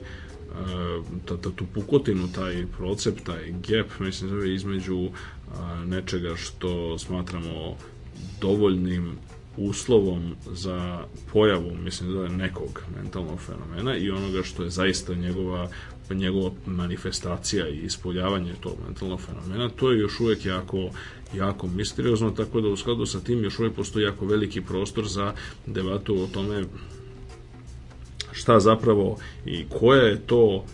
Speaker 4: ta, ta, tu pukotinu, taj procep, taj gap, mislim, zove između a, nečega što smatramo dovoljnim uslovom za pojavu, mislim je nekog mentalnog fenomena i onoga što je zaista njegova njegova manifestacija i ispoljavanje tog mentalnog fenomena, to je još uvijek jako, jako misteriozno, tako da u skladu sa tim još uvijek postoji jako veliki prostor za debatu o tome šta zapravo i koja je to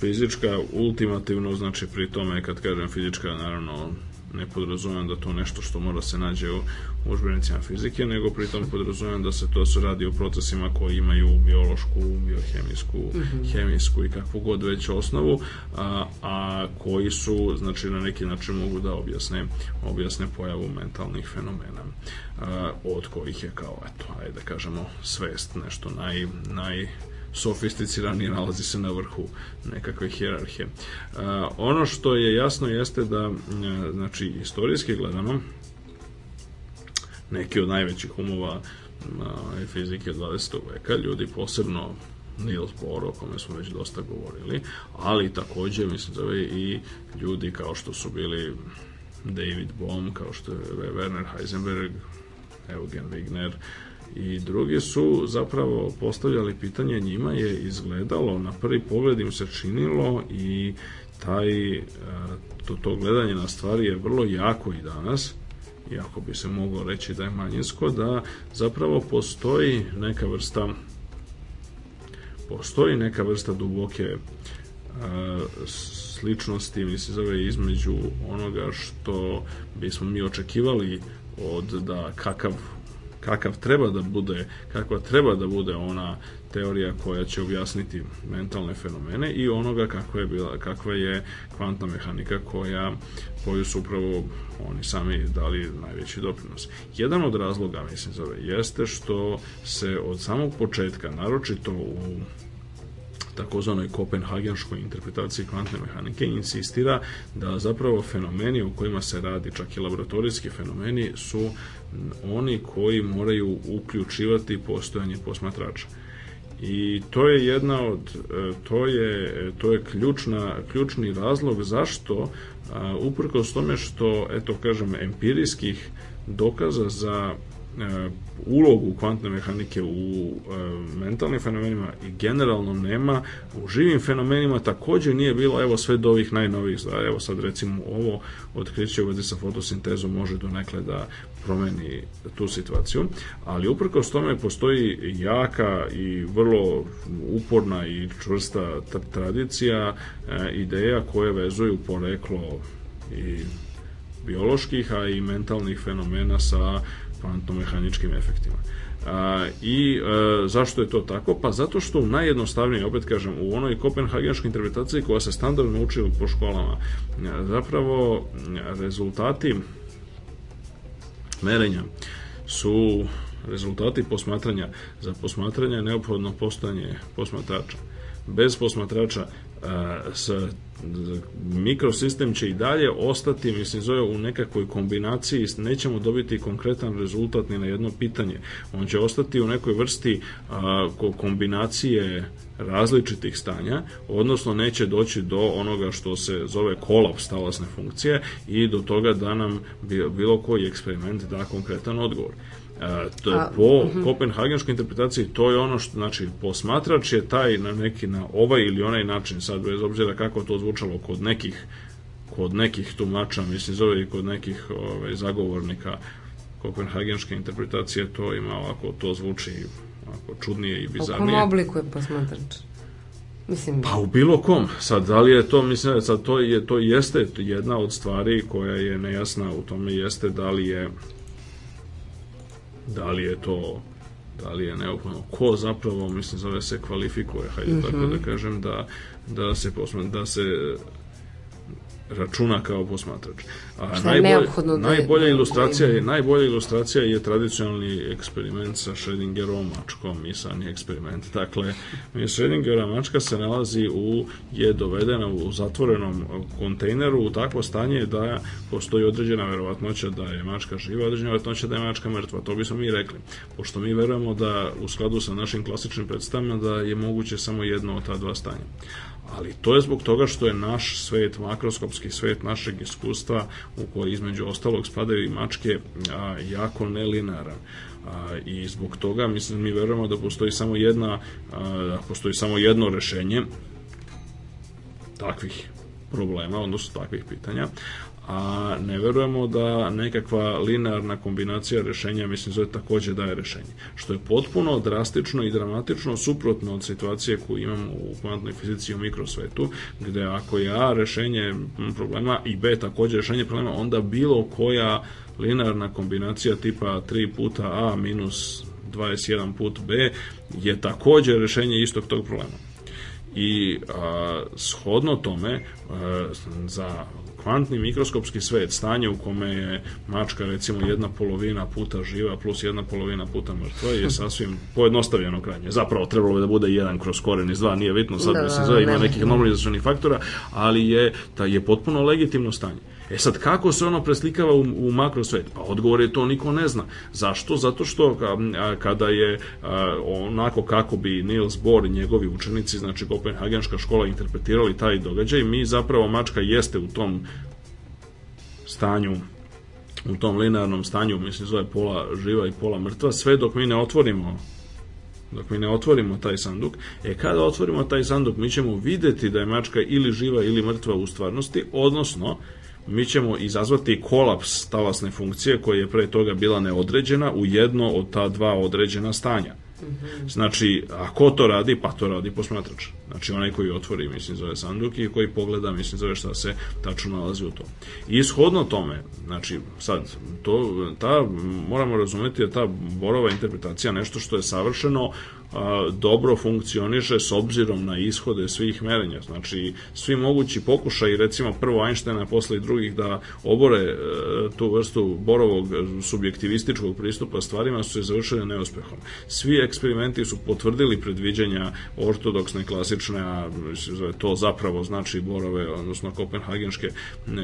Speaker 4: fizička ultimativno, znači pri tome kad kažem fizička, naravno ne podrazumem da to nešto što mora se nađe u užbenicima fizike, nego pritom podrazumem da se to se radi o procesima koji imaju biološku, biohemijsku, mm -hmm. hemijsku i kakvu god već osnovu, a, a koji su, znači, na neki način mogu da objasne, objasne pojavu mentalnih fenomena, a, od kojih je kao, eto, ajde da kažemo, svest, nešto naj, naj sofisticirani nalazi se na vrhu nekakve hjerarhije. ono što je jasno jeste da znači istorijski gledano neki od najvećih umova fizike 20. veka, ljudi posebno Niels Bohr, o kome smo već dosta govorili, ali takođe, mislim, zove i ljudi kao što su bili David Bohm, kao što je Werner Heisenberg, Eugen Wigner, i drugi su zapravo postavljali pitanje njima je izgledalo, na prvi pogled im se činilo i taj, e, to, to gledanje na stvari je vrlo jako i danas, iako bi se moglo reći da je manjinsko, da zapravo postoji neka vrsta postoji neka vrsta duboke e, sličnosti, mislim zove, između onoga što bismo mi očekivali od da kakav kakav treba da bude, kakva treba da bude ona teorija koja će objasniti mentalne fenomene i onoga kakva je bila kakva je kvantna mehanika koja koju su upravo oni sami dali najveći doprinos. Jedan od razloga, mislim, zove, jeste što se od samog početka, naročito u takozvanoj kopenhagenskoj interpretaciji kvantne mehanike insistira da zapravo fenomeni o kojima se radi, čak i laboratorijski fenomeni, su oni koji moraju uključivati postojanje posmatrača. I to je jedna od e, to je to je ključna ključni razlog zašto uprkos tome što eto kažem empirijskih dokaza za ulogu kvantne mehanike u e, mentalnim fenomenima i generalno nema u živim fenomenima takođe nije bilo evo sve do ovih najnovijih evo sad recimo ovo otkriće u vezi sa fotosintezom može donekle da promeni tu situaciju, ali uprkos tome postoji jaka i vrlo uporna i čvrsta tradicija e, ideja koje vezuju poreklo i bioloških, a i mentalnih fenomena sa kvantno-mehaničkim efektima. A, I a, e, zašto je to tako? Pa zato što u najjednostavnije, opet kažem, u onoj kopenhagenskoj interpretaciji koja se standardno uči po školama, zapravo rezultati merenja su rezultati posmatranja. Za posmatranje je neophodno postojanje posmatrača. Bez posmatrača s mikrosistem će i dalje ostati, mislim, zove u nekakvoj kombinaciji, nećemo dobiti konkretan rezultat ni na jedno pitanje. On će ostati u nekoj vrsti a, kombinacije različitih stanja, odnosno neće doći do onoga što se zove kolaps talasne funkcije i do toga da nam bilo koji eksperiment da konkretan odgovor. E, to je A, po uh mhm. -huh. kopenhagenskoj interpretaciji to je ono što znači posmatrač je taj na neki na ovaj ili onaj način sad bez obzira kako to zvučalo kod nekih kod nekih tumača mislim zove i kod nekih ovaj zagovornika kopenhagenske interpretacije to ima ovako to zvuči ovako čudnije i bizarnije.
Speaker 3: U kom obliku je posmatrač? Mislim...
Speaker 4: Pa u bilo kom. Sad, da li je to, mislim, sad to, je, to jeste jedna od stvari koja je nejasna u tome jeste da li je da li je to da li je neophodno ko zapravo mislim zove se kvalifikuje hajde mm -hmm. tako da kažem da da se posma, da se računa kao posmatrač. A najbolja, da najbolja je, ilustracija je najbolja ilustracija je tradicionalni eksperiment sa Schrödingerovom mačkom, misalni eksperiment. Dakle, Schrödingera mačka se nalazi u je dovedena u zatvorenom kontejneru u takvo stanje da postoji određena verovatnoća da je mačka živa, određena verovatnoća da je mačka mrtva. To bismo mi rekli. Pošto mi verujemo da u skladu sa našim klasičnim predstavama da je moguće samo jedno od ta dva stanja ali to je zbog toga što je naš svet, makroskopski svet našeg iskustva u koji između ostalog spadaju i mačke a, jako nelinaran. A, I zbog toga mislim mi verujemo da postoji samo jedna a, postoji samo jedno rešenje takvih problema, odnosno takvih pitanja, a ne verujemo da nekakva linearna kombinacija rešenja, mislim, zove takođe daje rešenje. Što je potpuno drastično i dramatično suprotno od situacije koju imamo u kvantnoj fizici u mikrosvetu, gde ako je A rešenje problema i B takođe rešenje problema, onda bilo koja linearna kombinacija tipa 3 puta A minus 21 put B je takođe rešenje istog tog problema i a, shodno tome a, za kvantni mikroskopski svet, stanje u kome je mačka recimo jedna polovina puta živa plus jedna polovina puta mrtva je <laughs> sasvim pojednostavljeno krajnje. Zapravo trebalo bi da bude jedan kroz koren iz dva, nije bitno, sad da, se zove, ima nekih normalizacionih faktora, ali je, ta, je potpuno legitimno stanje. E sad, kako se ono preslikava u, u makrosvet? Pa odgovor je to niko ne zna. Zašto? Zato što kada je onako kako bi Niels Bohr i njegovi učenici, znači Kopenhagenška škola interpretirali taj događaj, mi zapravo mačka jeste u tom stanju u tom linearnom stanju, mislim zove pola živa i pola mrtva, sve dok mi ne otvorimo dok mi ne otvorimo taj sanduk, e kada otvorimo taj sanduk mi ćemo videti da je mačka ili živa ili mrtva u stvarnosti, odnosno mi ćemo izazvati kolaps talasne funkcije koja je pre toga bila neodređena u jedno od ta dva određena stanja. Znači, a ko to radi? Pa to radi posmatrač. Znači, onaj koji otvori, mislim, zove sanduk i koji pogleda, mislim, zove šta se tačno nalazi u to. I ishodno tome, znači, sad, to, ta, moramo razumeti da ta borova interpretacija nešto što je savršeno dobro funkcioniše s obzirom na ishode svih merenja. Znači, svi mogući pokušaj, recimo prvo Einsteina, posle i drugih da obore e, tu vrstu borovog subjektivističkog pristupa stvarima su se završili neuspehom. Svi eksperimenti su potvrdili predviđanja ortodoksne, klasične, a to zapravo znači borove, odnosno kopenhagenške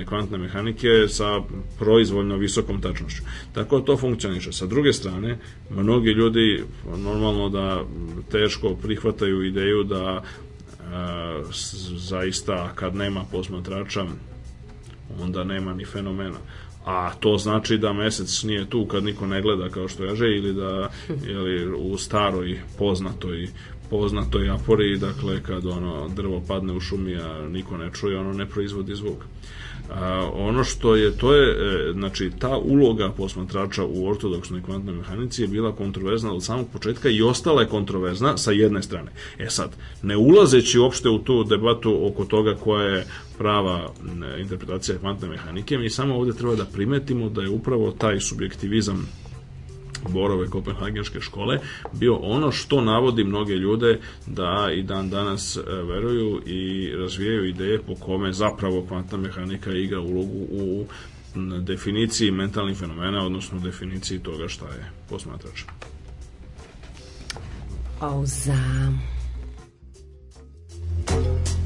Speaker 4: kvantne mehanike sa proizvoljno visokom tačnošću. Tako to funkcioniše. Sa druge strane, mnogi ljudi normalno da teško prihvataju ideju da a, zaista kad nema posmatrača onda nema ni fenomena. A to znači da mesec nije tu kad niko ne gleda kao što jaže ili da ili u staroj poznatoj poznatoj apori dakle kad ono drvo padne u šumi a niko ne čuje ono ne proizvodi zvuk A, ono što je, to je, e, znači, ta uloga posmatrača u ortodoksnoj kvantnoj mehanici je bila kontroverzna od samog početka i ostala je kontroverzna sa jedne strane. E sad, ne ulazeći uopšte u tu debatu oko toga koja je prava interpretacija kvantne mehanike, mi samo ovde treba da primetimo da je upravo taj subjektivizam Borove Kopenhagenške škole bio ono što navodi mnoge ljude da i dan danas e, veruju i razvijaju ideje po kome zapravo kvantna mehanika igra ulogu u definiciji mentalnih fenomena, odnosno definiciji toga šta je posmatrač.
Speaker 2: Pauza.
Speaker 7: Naš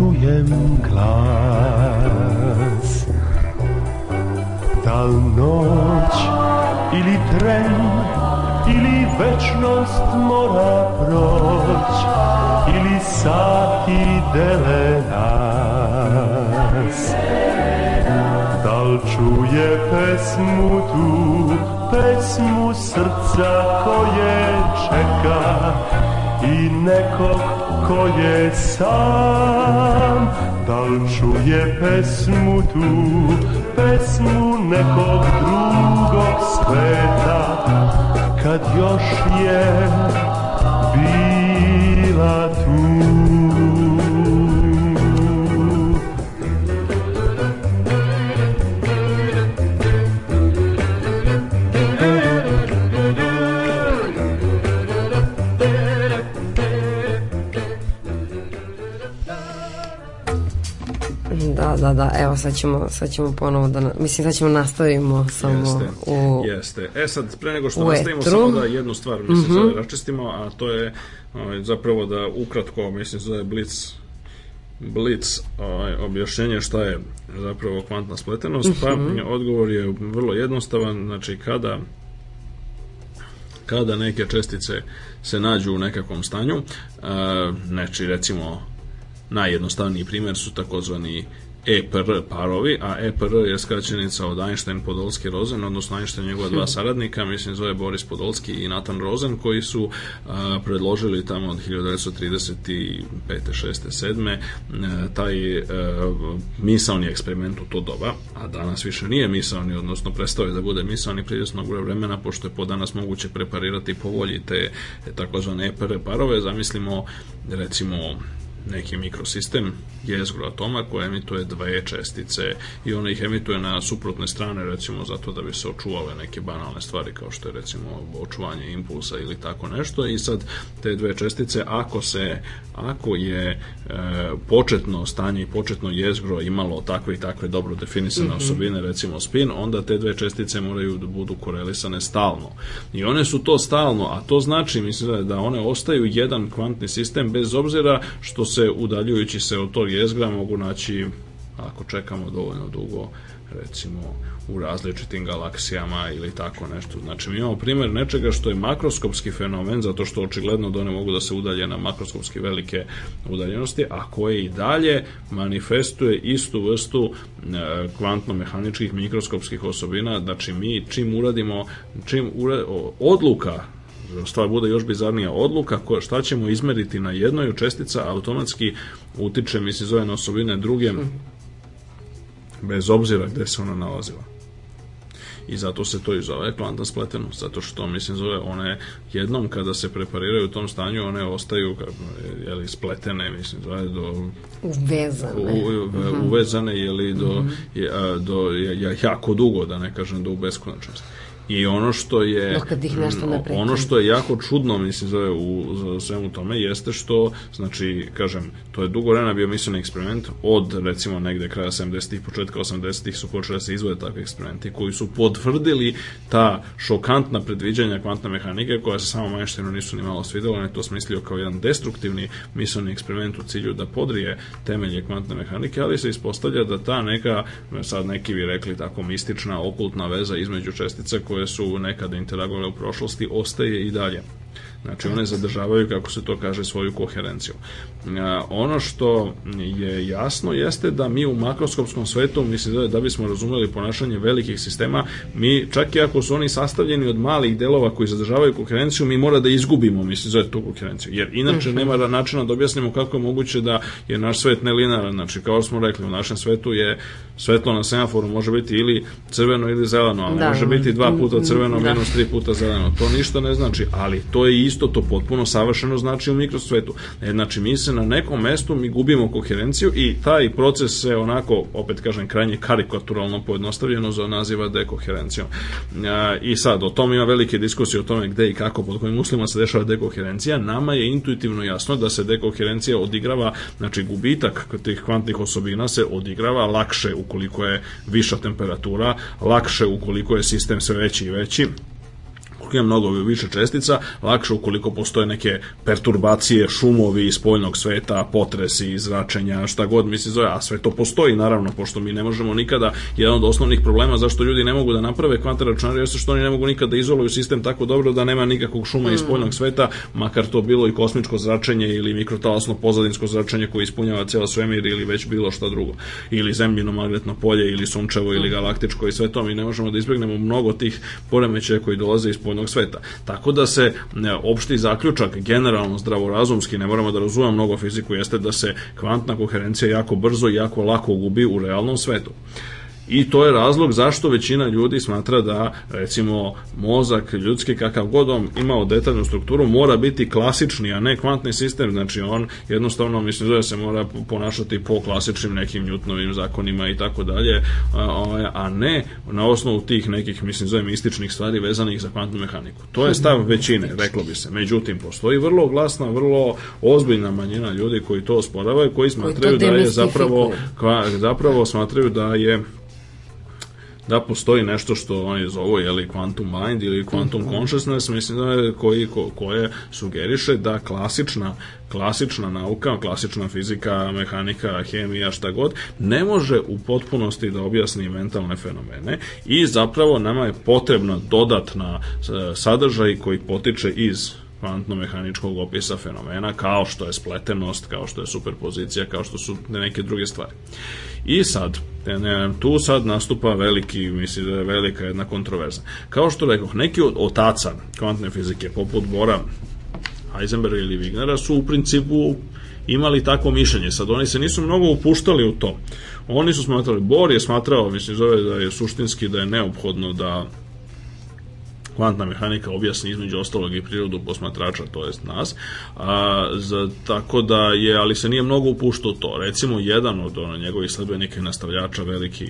Speaker 7: čujem glas. Li noć ili tren Ili večnost mora proć Ili sati dele nas. Da li čuje pesmu tu, pesmu srca koje čeka i nekog ko je sam? Da li čuje pesmu tu, pesmu nekog drugog sveta, kad još je bila tu?
Speaker 3: Da, da, da, evo sad ćemo, sad ćemo ponovo da, mislim sad ćemo nastavimo samo
Speaker 4: Jeste,
Speaker 3: u...
Speaker 4: jeste. E sad, pre nego što nastavimo,
Speaker 3: etru.
Speaker 4: Samo da jednu stvar mislim mm da raščistimo, a to je ovaj, zapravo da ukratko, mislim, zove Blitz Blitz ovaj, objašnjenje šta je zapravo kvantna spletenost, pa
Speaker 3: Mhm.
Speaker 4: odgovor je vrlo jednostavan, znači kada kada neke čestice se nađu u nekakvom stanju, znači recimo najjednostavniji primjer su takozvani EPR parovi, a EPR je skraćenica od Einstein, Podolski, Rosen, odnosno Einstein njegova dva saradnika, mislim zove Boris Podolski i Nathan Rosen, koji su a, predložili tamo od 1935. 6. 7. e, taj e, misaoni eksperiment u to doba, a danas više nije misaoni, odnosno prestao je da bude misaoni prije izvjesnog vremena, pošto je po danas moguće preparirati po volji te takozvane EPR parove, zamislimo recimo neki mikrosistem jezgro atoma koje emituje dve čestice i ona ih emituje na suprotne strane recimo zato da bi se očuvale neke banalne stvari kao što je recimo očuvanje impulsa ili tako nešto. I sad te dve čestice ako se ako je e, početno stanje i početno jezgro imalo takve i takve dobro definisane osobine recimo spin onda te dve čestice moraju da budu korelisane stalno. I one su to stalno a to znači mislim da one ostaju jedan kvantni sistem bez obzira što se udaljujući se od tog jezgra mogu naći ako čekamo dovoljno dugo recimo u različitim galaksijama ili tako nešto. Znači mi imamo primjer nečega što je makroskopski fenomen zato što očigledno da one mogu da se udalje na makroskopski velike udaljenosti, a koje i dalje manifestuje istu vrstu e, kvantno-mehaničkih mikroskopskih osobina. Znači mi čim uradimo, čim ura, odluka stvar bude još bizarnija odluka koja šta ćemo izmeriti na jednoj čestica automatski utiče mi se zove na osobine druge bez obzira gde se ona nalazila i zato se to i zove kvantna spletenost, zato što mislim zove one jednom kada se prepariraju u tom stanju, one ostaju jeli, spletene, mislim zove do
Speaker 3: Uvezane.
Speaker 4: u, u, uvezane jeli do, je, a, do je, jako dugo, da ne kažem do u beskonačnost. I ono što je
Speaker 3: Dok kad ih nešto ne prekine.
Speaker 4: ono što je jako čudno mislim zove u za svemu tome jeste što znači kažem to je dugo vremena bio misleni eksperiment od recimo negde kraja 70-ih početka 80-ih su počeli da se izvode takvi eksperimenti koji su potvrdili ta šokantna predviđanja kvantne mehanike koja se samo Einsteinu nisu ni malo svidela on je to smislio kao jedan destruktivni misleni eksperiment u cilju da podrije temelje kvantne mehanike ali se ispostavlja da ta neka sad neki bi rekli tako mistična okultna veza između čestica koje su nekada interagovale u prošlosti ostaje i dalje. Znači one zadržavaju, kako se to kaže, svoju koherenciju. A, ono što je jasno jeste da mi u makroskopskom svetu, mislim da, da bismo razumeli ponašanje velikih sistema, mi čak i ako su oni sastavljeni od malih delova koji zadržavaju koherenciju, mi mora da izgubimo, mislim, zove tu koherenciju. Jer inače nema načina da objasnimo kako je moguće da je naš svet nelinaran. Znači, kao smo rekli, u našem svetu je svetlo na semaforu može biti ili crveno ili zeleno, ali
Speaker 3: Da.
Speaker 4: može biti dva puta crveno
Speaker 3: Da.
Speaker 4: minus tri puta zeleno. To ništa ne znači, ali to je isto, to potpuno savršeno znači u mikrosvetu. E, znači, mi se na nekom mestu mi gubimo koherenciju i taj proces se onako, opet kažem, krajnje karikaturalno pojednostavljeno za naziva dekoherencijom. E, I sad, o tome ima velike diskusije o tome gde i kako, pod kojim uslovima se dešava dekoherencija. Nama je intuitivno jasno da se dekoherencija odigrava, znači gubitak tih kvantnih osobina se odigrava lakše ukoliko je viša temperatura, lakše ukoliko je sistem sve veći i veći, ukoliko ima mnogo više čestica, lakše ukoliko postoje neke perturbacije, šumovi iz spoljnog sveta, potresi, zračenja, šta god misli zove, a sve to postoji naravno, pošto mi ne možemo nikada, jedan od osnovnih problema zašto ljudi ne mogu da naprave kvantne računare, jeste što oni ne mogu nikada da izoluju sistem tako dobro da nema nikakvog šuma iz spoljnog sveta, makar to bilo i kosmičko zračenje ili mikrotalasno pozadinsko zračenje koje ispunjava ceo svemir ili već bilo šta drugo, ili zemljino magnetno polje ili sunčevo ili galaktičko i sve to mi ne možemo da izbegnemo mnogo tih poremećaja koji dolaze iz spoljnog sveta. Tako da se ne, opšti zaključak generalno zdravorazumski, ne moramo da razumemo mnogo fiziku, jeste da se kvantna koherencija jako brzo i jako lako gubi u realnom svetu. I to je razlog zašto većina ljudi smatra da, recimo, mozak ljudski, kakav god on imao detaljnu strukturu, mora biti klasični, a ne kvantni sistem. Znači, on jednostavno, mislim, da se mora ponašati po klasičnim nekim Newtonovim zakonima i tako dalje, a- a ne na osnovu tih nekih, mislim, zove mističnih stvari vezanih za kvantnu mehaniku. To je stav većine, reklo bi se. Međutim, postoji vrlo glasna, vrlo ozbiljna manjina ljudi koji to osporavaju, koji smatraju da je zapravo, zapravo smatraju da je da postoji nešto što oni zovu jeli quantum mind ili quantum consciousness mislim da je koji ko, koje sugeriše da klasična klasična nauka, klasična fizika, mehanika, hemija, šta god, ne može u potpunosti da objasni mentalne fenomene i zapravo nama je potrebna dodatna e, sadržaj koji potiče iz kvantno-mehaničkog opisa fenomena, kao što je spletenost, kao što je superpozicija, kao što su neke druge stvari. I sad, ne, tu sad nastupa veliki, mislim da je velika jedna kontroverza. Kao što rekoh, neki od otaca kvantne fizike, poput Bora Heisenberga ili Wignera, su u principu imali takvo mišljenje. Sad, oni se nisu mnogo upuštali u to. Oni su smatrali, Bor je smatrao, mislim, zove da je suštinski da je neophodno da kvantna mehanika objasni između ostalog i prirodu posmatrača, to jest nas, a, za, tako da je, ali se nije mnogo upuštao to. Recimo, jedan od ono, njegovih sledbenika i nastavljača, veliki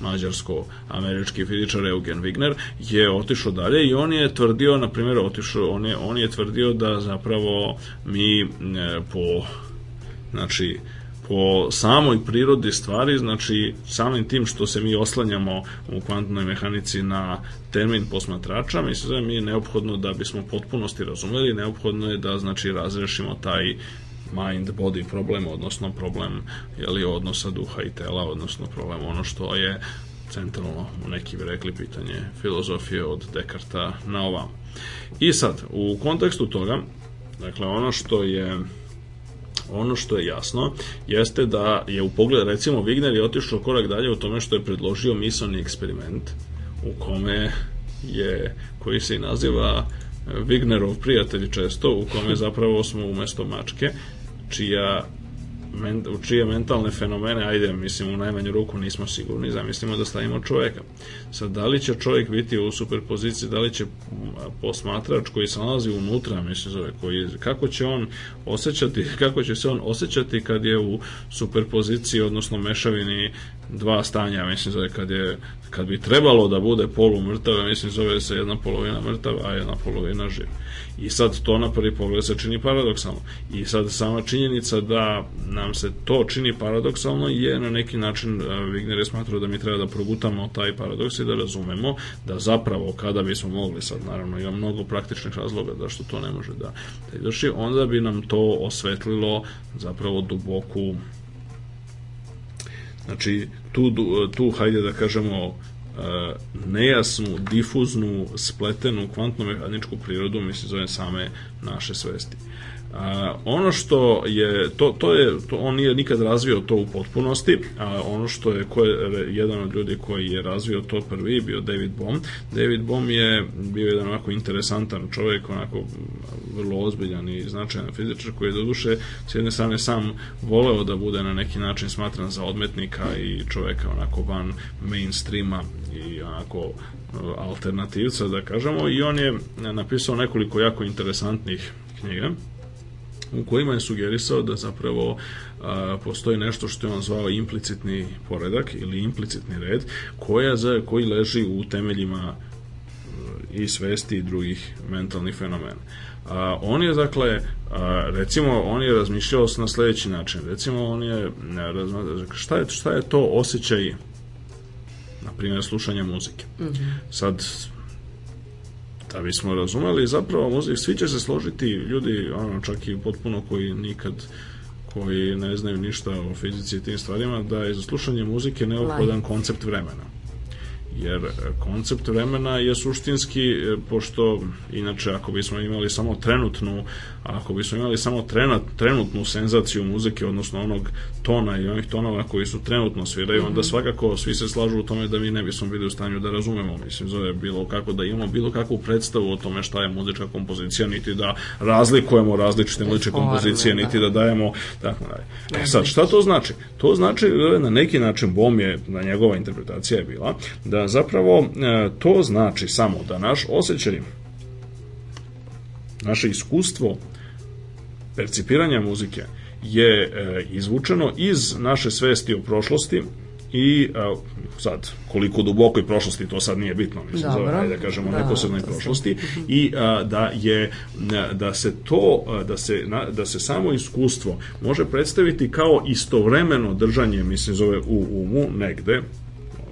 Speaker 4: mađarsko-američki fizičar Eugen Wigner, je otišao dalje i on je tvrdio, na primjer, otišao, on je, on je tvrdio da zapravo mi e, po znači po samoj prirodi stvari, znači samim tim što se mi oslanjamo u kvantnoj mehanici na termin posmatrača, mislim da mi je neophodno da bismo potpunosti razumeli, neophodno je da znači razrešimo taj mind body problem, odnosno problem jeli, odnosa duha i tela, odnosno problem ono što je centralno, neki bi rekli, pitanje filozofije od Dekarta na ovam. I sad, u kontekstu toga, dakle, ono što je ono što je jasno jeste da je u pogled, recimo Wigner je otišao korak dalje u tome što je predložio misalni eksperiment u kome je, koji se i naziva Wignerov prijatelj često, u kome zapravo smo umesto mačke, čija men, u čije mentalne fenomene, ajde, mislim, u najmanju ruku nismo sigurni, zamislimo da stavimo čoveka. Sad, da li će čovjek biti u superpoziciji, da li će posmatrač koji se nalazi unutra, mislim, zove, koji, kako će on osjećati, <laughs> kako će se on osjećati kad je u superpoziciji, odnosno mešavini dva stanja, mislim, zove, kad je kad bi trebalo da bude polu mrtav, mislim, zove se jedna polovina mrtav, a jedna polovina živ. I sad to na prvi pogled se čini paradoksalno. I sad sama činjenica da nam se to čini paradoksalno je na neki način Wigner je smatrao da mi treba da progutamo taj paradoks i da razumemo da zapravo kada bismo mogli sad naravno ima mnogo praktičnih razloga da što to ne može da, da izvrši, onda bi nam to osvetlilo zapravo duboku znači tu, tu hajde da kažemo nejasnu, difuznu, spletenu kvantno-mehaničku prirodu, mislim, zove same naše svesti. A, ono što je to, to je to, on nije nikad razvio to u potpunosti a ono što je ko je jedan od ljudi koji je razvio to prvi bio David Bohm. David Bohm je bio jedan onako interesantan čovjek onako vrlo ozbiljan i značajan fizičar koji je do duše s jedne strane sam voleo da bude na neki način smatran za odmetnika i čovjeka onako van mainstreama i onako alternativca da kažemo. I on je napisao nekoliko jako interesantnih knjiga u kojima je sugerisao da zapravo a, postoji nešto što je on zvao implicitni poredak ili implicitni red koja za, koji leži u temeljima i svesti i drugih mentalnih fenomena. A, on je dakle a, recimo on je razmišljao na sledeći način recimo on je šta je, šta je to osjećaj na primjer slušanja muzike mm -hmm. sad da bismo razumeli zapravo muzik, svi će se složiti ljudi, ono, čak i potpuno koji nikad koji ne znaju ništa o fizici i tim stvarima, da je za slušanje muzike neophodan koncept vremena. Jer koncept vremena je suštinski, e, pošto inače ako bismo imali samo trenutnu, ako bismo imali samo trenat, trenutnu senzaciju muzike, odnosno onog tona i onih tonova koji su trenutno sviraju, mm -hmm. onda mhm. svakako svi se slažu u tome da mi ne bismo bili u stanju da razumemo, mislim, zove bilo kako da imamo bilo kakvu predstavu o tome šta je muzička kompozicija, niti da razlikujemo različite muzičke kompozicije, da. niti da dajemo tako dalje. E sad, šta to znači? To znači da na neki način Bom je, na njegova interpretacija je bila, da zapravo e, to znači samo da naš osjećaj, naše iskustvo percipiranja muzike je e, izvučeno iz naše svesti o prošlosti i e, sad koliko dubokoj prošlosti to sad nije bitno mislim Dobro. zove, da kažemo da, neposrednoj prošlosti i a, da je da se to da se na, da se samo iskustvo može predstaviti kao istovremeno držanje mislim zove u umu negde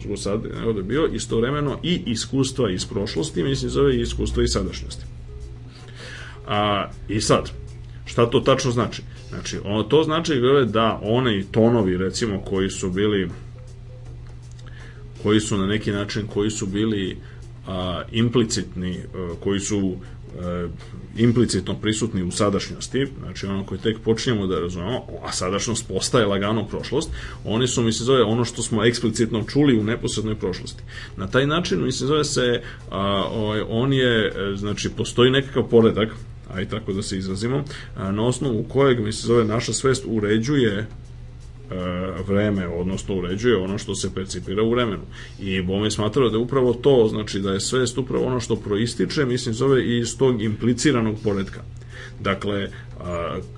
Speaker 4: mozgu sad je bio istovremeno i iskustva iz prošlosti, mislim zove i iskustva iz sadašnjosti. A, I sad, šta to tačno znači? Znači, ono, to znači da one tonovi, recimo, koji su bili koji su na neki način, koji su bili a, implicitni, a, koji su e, implicitno prisutni u sadašnjosti, znači ono koje tek počinjemo da razumemo, a sadašnjost postaje lagano prošlost, oni su, mislim, zove ono što smo eksplicitno čuli u neposrednoj prošlosti. Na taj način, mislim, zove se, a, ovaj, on je, e, znači, postoji nekakav poredak, aj tako da se izrazimo, a, na osnovu kojeg, mislim, zove, naša svest uređuje E, vreme, odnosno uređuje ono što se percipira u vremenu. I Bome smatrao da je upravo to, znači da je svest upravo ono što proističe, mislim zove iz tog impliciranog poredka. Dakle,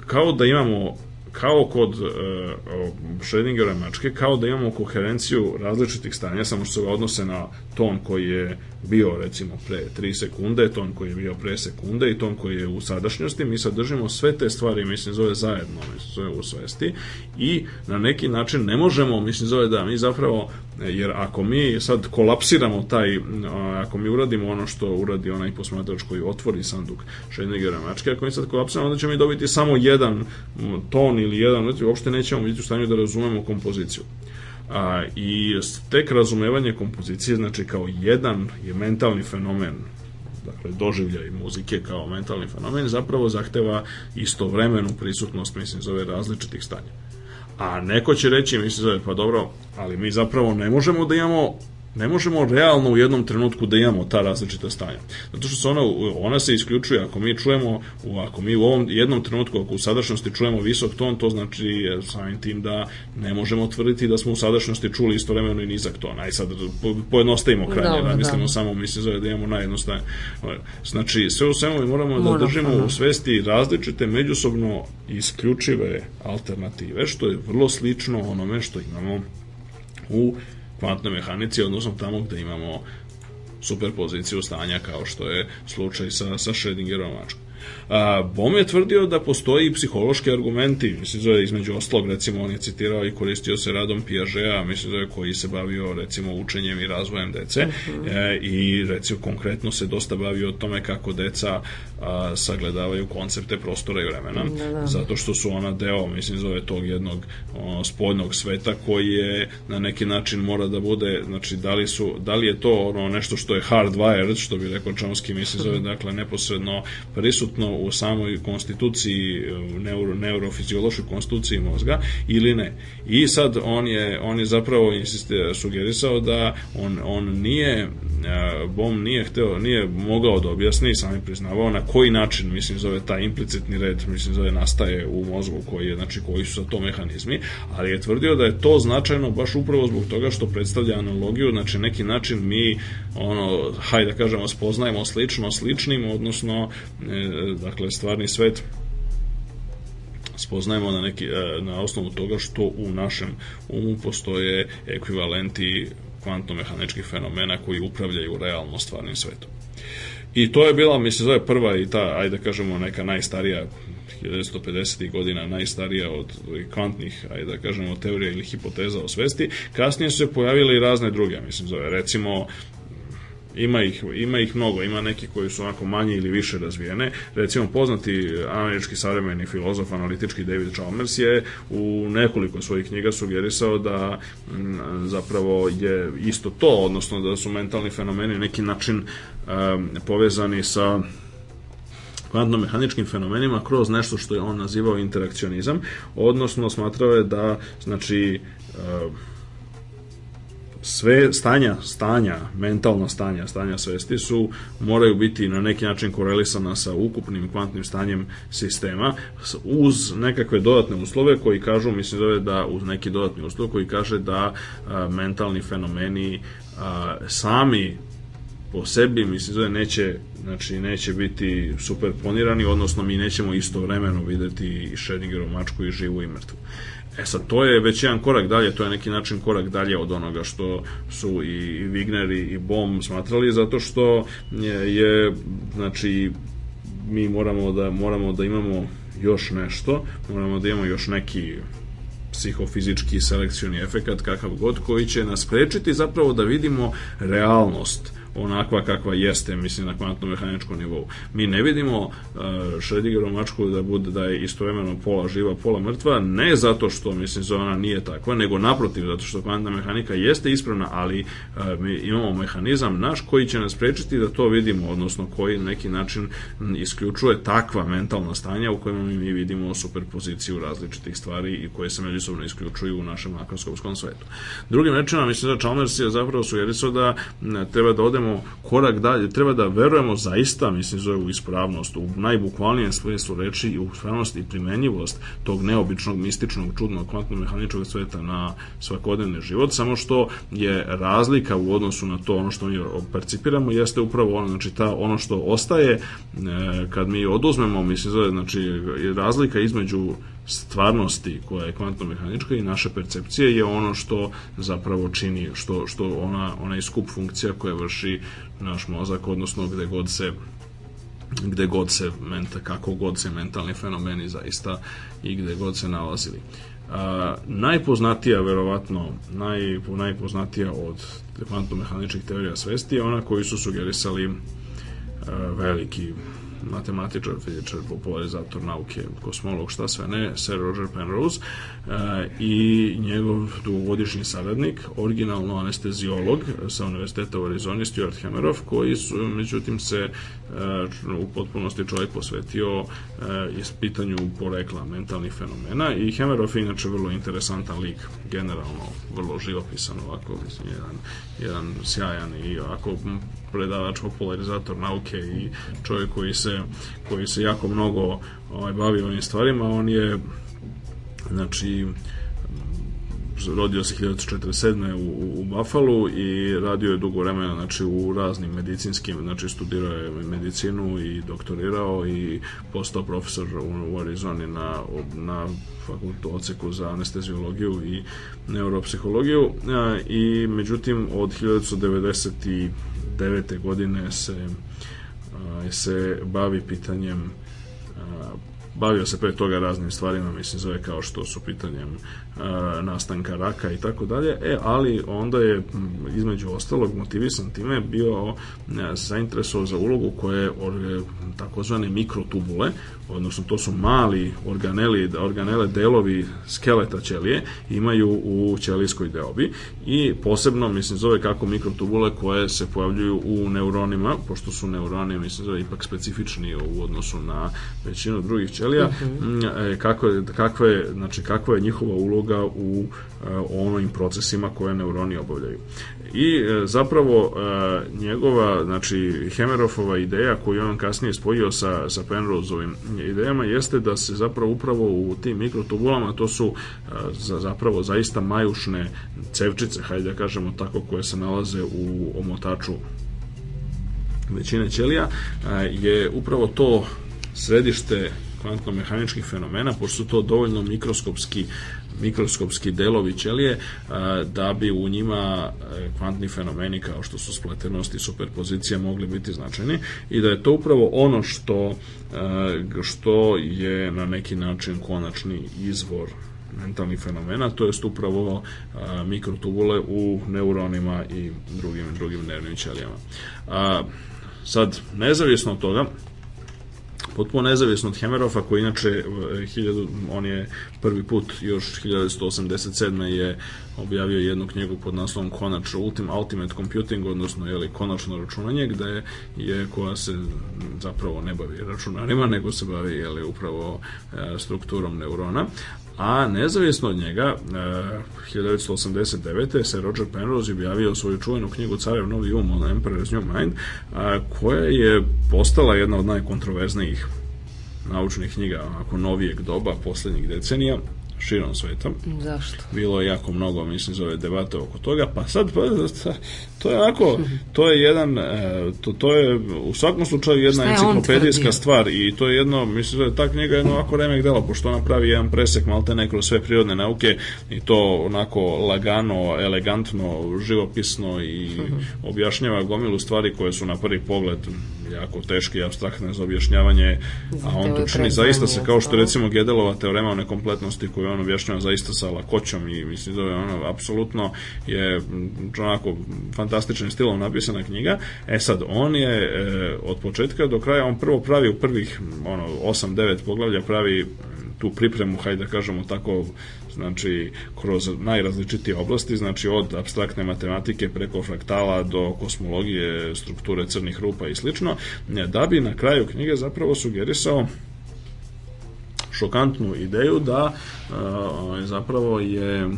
Speaker 4: kao da imamo kao kod Schrödingera mačke, kao da imamo koherenciju različitih stanja, samo što se odnose na ton koji je bio recimo pre 3 sekunde, ton koji je bio pre sekunde i ton koji je u sadašnjosti, mi sad držimo sve te stvari, mislim, zove zajedno, mislim, zove u svesti i na neki način ne možemo, mislim, zove da mi zapravo, jer ako mi sad kolapsiramo taj, ako mi uradimo ono što uradi onaj posmatrač koji otvori sanduk Schrödingera mačke, ako mi sad kolapsiramo, onda ćemo mi dobiti samo jedan ton ili jedan, uopšte nećemo biti u stanju da razumemo kompoziciju. A, I tek razumevanje kompozicije, znači kao jedan je mentalni fenomen dakle doživljaj muzike kao mentalni fenomen zapravo zahteva istovremenu prisutnost mislim zove različitih stanja. A neko će reći mislim zove pa dobro, ali mi zapravo ne možemo da imamo ne možemo realno u jednom trenutku da imamo ta različita stanja. Zato što se ona, ona se isključuje ako mi čujemo, ako mi u ovom jednom trenutku, ako u sadašnjosti čujemo visok ton, to znači e, samim tim da ne možemo tvrditi da smo u sadašnjosti čuli istovremeno i nizak ton. Aj sad po- pojednostavimo krajnje,
Speaker 3: Dobro,
Speaker 4: da mislimo
Speaker 3: da.
Speaker 4: samo, mislim zove da imamo najjednostavnije. Znači, sve u svemu mi moramo da
Speaker 3: Moramo,
Speaker 4: držimo
Speaker 3: aha.
Speaker 4: u svesti različite međusobno isključive alternative, što je vrlo slično onome što imamo u kvantnoj mehanici, odnosno tamo gde imamo superpoziciju stanja kao što je slučaj sa, sa Schrödingerovom mačkom. A, Bohm je tvrdio da postoji i psihološki argumenti, mislim zove između ostalog, recimo on je citirao i koristio se radom Piageta, mislim zove koji se bavio recimo učenjem i razvojem dece. E, i recimo konkretno se dosta bavio o tome kako deca a, sagledavaju koncepte prostora i vremena, zato što su ona deo, mislim zove tog jednog ono, spoljnog sveta koji je na neki način mora da bude, znači da li, su, da li je to ono nešto što je hardwired, što bi rekao Chomsky, mislim zove, dakle neposredno prisutno u samoj konstituciji, neuro, neurofiziološkoj konstituciji mozga ili ne. I sad on je, on je zapravo sugerisao da on, on nije, a, Bohm nije hteo, nije mogao da objasni, sam je priznavao na koji način, mislim, zove taj implicitni red, mislim, zove nastaje u mozgu koji je, znači, koji su sa to mehanizmi, ali je tvrdio da je to značajno baš upravo zbog toga što predstavlja analogiju, znači neki način mi, ono, hajde da kažemo, spoznajemo slično sličnim, odnosno, e, dakle, stvarni svet spoznajemo na, neki, e, na osnovu toga što u našem umu postoje ekvivalenti kvantno-mehaničkih fenomena koji upravljaju realno stvarnim svetom. I to je bila, mislim, zove prva i ta, ajde da kažemo, neka najstarija 1950. godina najstarija od kvantnih, ajde da kažemo, teorija ili hipoteza o svesti. Kasnije su se pojavile i razne druge, mislim, zove, recimo, ima ih, ima ih mnogo, ima neki koji su onako manje ili više razvijene. Recimo, poznati američki savremeni filozof, analitički David Chalmers je u nekoliko svojih knjiga sugerisao da m, zapravo je isto to, odnosno da su mentalni fenomeni neki način um, povezani sa kvantno-mehaničkim fenomenima kroz nešto što je on nazivao interakcionizam, odnosno smatrao je da znači uh, sve stanja, stanja, mentalna stanja, stanja svesti su, moraju biti na neki način korelisana sa ukupnim kvantnim stanjem sistema uz nekakve dodatne uslove koji kažu, mislim zove da uz neki dodatni uslov koji kaže da a, mentalni fenomeni a, sami po sebi, mislim zove neće znači neće biti superponirani, odnosno mi nećemo istovremeno videti i Schrödingerovu mačku i živu i mrtvu. E sad, to je već jedan korak dalje, to je neki način korak dalje od onoga što su i Wigner i, Bohm smatrali, zato što je, je znači, mi moramo da, moramo da imamo još nešto, moramo da imamo još neki psihofizički selekcioni efekat kakav god koji će nas sprečiti zapravo da vidimo realnost onakva kakva jeste, mislim, na kvantno-mehaničkom nivou. Mi ne vidimo uh, Schrödingerovu mačku da bude da je istovremeno pola živa, pola mrtva, ne zato što, mislim, da ona nije takva, nego naprotiv, zato što kvantna mehanika jeste ispravna, ali uh, mi imamo mehanizam naš koji će nas sprečiti da to vidimo, odnosno koji na neki način isključuje takva mentalna stanja u kojima mi vidimo superpoziciju različitih stvari i koje se međusobno isključuju u našem makroskopskom svetu. Drugim rečima, mislim da Chalmers je zapravo sugerisao da treba da odemo korak dalje, treba da verujemo zaista, mislim, zove u ispravnost, u najbukvalnijem smislu reči i u ispravnost i primenjivost tog neobičnog, mističnog, čudnog, kvantno-mehaničkog sveta na svakodnevni život, samo što je razlika u odnosu na to ono što mi percipiramo jeste upravo ono, znači ta, ono što ostaje e, kad mi oduzmemo, mislim, zove, znači razlika između stvarnosti koja je kvantno-mehanička i naše percepcije je ono što zapravo čini, što, što ona, onaj skup funkcija koja vrši naš mozak, odnosno gde god se gde god se menta, kako god se mentalni fenomeni zaista i gde god se nalazili. A, najpoznatija, verovatno, naj, najpoznatija od kvantno-mehaničkih teorija svesti je ona koju su sugerisali a, veliki matematičar, fizičar, popularizator nauke, kosmolog, šta sve ne, Sir Roger Penrose e, i njegov dugogodišnji saradnik, originalno anestezijolog sa Univerziteta u Arizoni, Stuart Hemeroff, koji su, međutim, se e, u potpunosti čovjek posvetio e, ispitanju porekla mentalnih fenomena i Hemeroff je inače vrlo interesantan lik, generalno vrlo živopisan ovako, jedan, jedan sjajan i ovako predavač, popularizator nauke i čovjek koji se, koji se jako mnogo ovaj, bavi ovim stvarima, on je znači rodio se 1947. u, u Buffalo i radio je dugo vremena znači, u raznim medicinskim, znači studirao je medicinu i doktorirao i postao profesor u, u Arizoni na, na fakultu oceku za anestezijologiju i neuropsihologiju i međutim od 1999. godine se se bavi pitanjem bavio se pre toga raznim stvarima, mislim zove kao što su pitanjem nastanka raka i tako dalje, e, ali onda je između ostalog motivisan time bio zainteresovao za ulogu koje or, takozvane mikrotubule, odnosno to su mali organeli, organele delovi skeleta ćelije imaju u ćelijskoj deobi i posebno, mislim, zove kako mikrotubule koje se pojavljuju u neuronima, pošto su neuroni, mislim, zove ipak specifični u odnosu na većinu drugih ćelija, uh -huh. kako, kakva je, znači, kakva je njihova uloga u onim procesima koje neuroni obavljaju. I e, zapravo e, njegova, znači Hemerofova ideja koju on kasnije spojio sa, sa Penroseovim idejama jeste da se zapravo upravo u tim mikrotubulama, to su e, za, zapravo zaista majušne cevčice, hajde da kažemo tako, koje se nalaze u omotaču većine ćelija, je upravo to središte kvantno-mehaničkih fenomena, pošto su to dovoljno mikroskopski mikroskopski delovi ćelije da bi u njima kvantni fenomeni kao što su spletenost i superpozicija mogli biti značajni i da je to upravo ono što što je na neki način konačni izvor mentalnih fenomena, to jest upravo mikrotubule u neuronima i drugim drugim nervnim ćelijama. A, sad, nezavisno od toga, potpuno nezavisno od Hemerofa koji inače hiljadu, on je prvi put još 1987. je objavio jednu knjigu pod naslovom Konač Ultim, Ultimate Computing, odnosno je konačno računanje, gde je, koja se zapravo ne bavi računarima, nego se bavi je upravo e, strukturom neurona a nezavisno od njega, e, 1989. se Roger Penrose objavio svoju čuvenu knjigu Carev novi um on Emperor's New Mind, koja je postala jedna od najkontroverznijih naučnih knjiga onako novijeg doba, poslednjih decenija širom sveta.
Speaker 3: Zašto?
Speaker 4: Bilo je jako mnogo, mislim, zove debate oko toga, pa sad, pa, to je onako, to je jedan, e, to, to je u svakom slučaju jedna enciklopedijska stvar i to je jedno, mislim je ta knjiga jedno ovako remek dela, pošto ona pravi jedan presek malte ne kroz sve prirodne nauke i to onako lagano, elegantno, živopisno i objašnjava gomilu stvari koje su na prvi pogled jako teške i abstraktne za objašnjavanje, a on to čini zaista se kao što recimo Gedelova teorema o nekompletnosti koju on objašnjava zaista sa lakoćom i mislim da je ono apsolutno je onako fantastičnim stilom napisana knjiga. E sad, on je e, od početka do kraja, on prvo pravi u prvih ono, 8-9 poglavlja pravi tu pripremu, hajde da kažemo tako, znači kroz najrazličitije oblasti, znači od abstraktne matematike preko fraktala do kosmologije, strukture crnih rupa i slično, da bi na kraju knjige zapravo sugerisao šokantnu ideju da uh, zapravo je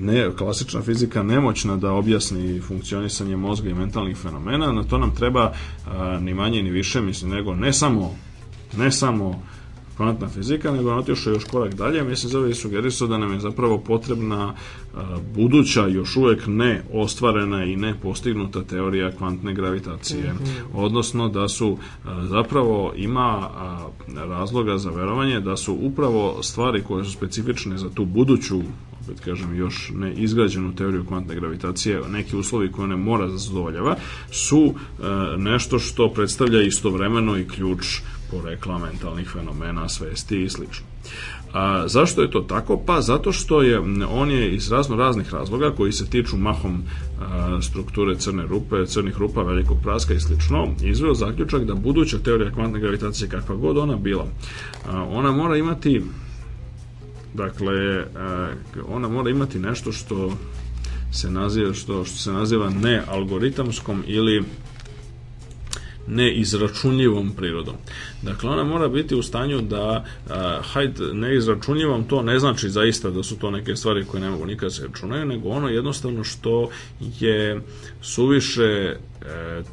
Speaker 4: ne, klasična fizika nemoćna da objasni funkcionisanje mozga i mentalnih fenomena, na to nam treba a, ni manje ni više, mislim, nego ne samo ne samo kvantna fizika, nego on otišao još korak dalje, mislim zove i sugerisao da nam je zapravo potrebna a, buduća, još uvek ne ostvarena i ne postignuta teorija kvantne gravitacije. Mm -hmm. Odnosno da su a, zapravo ima razloga za verovanje da su upravo stvari koje su specifične za tu buduću opet kažem, još ne izgrađenu teoriju kvantne gravitacije, neki uslovi koje ne mora da zadovoljava, su e, nešto što predstavlja istovremeno i ključ porekla mentalnih fenomena, svesti i slično. A zašto je to tako? Pa zato što je on je iz razno raznih razloga koji se tiču mahom a, strukture crne rupe, crnih rupa, velikog praska i slično, izveo zaključak da buduća teorija kvantne gravitacije kakva god ona bila, a, ona mora imati dakle ona mora imati nešto što se naziva što, što se naziva ne algoritamskom ili neizračunljivom prirodom. Dakle, ona mora biti u stanju da, hajde, neizračunljivom to ne znači zaista da su to neke stvari koje ne mogu nikad se računaju, nego ono jednostavno što je suviše e,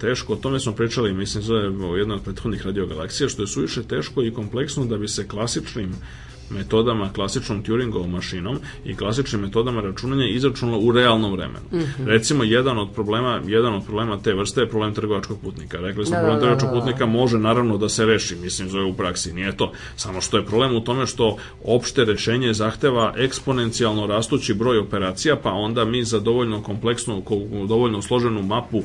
Speaker 4: teško, o tome smo pričali, mislim, u jednoj od prethodnih radiogalaksija, što je suviše teško i kompleksno da bi se klasičnim metodama, klasičnom Turingovom mašinom i klasičnim metodama računanja izračunalo u realnom vremenu. Mm -hmm. Recimo, jedan od problema, jedan od problema te vrste je problem trgovačkog putnika. Rekli smo, da, problem da, da, trgovačkog da, da. putnika može naravno da se reši, mislim, zove u praksi, nije to. Samo što je problem u tome što opšte rešenje zahteva eksponencijalno rastući broj operacija, pa onda mi za dovoljno kompleksnu, dovoljno složenu mapu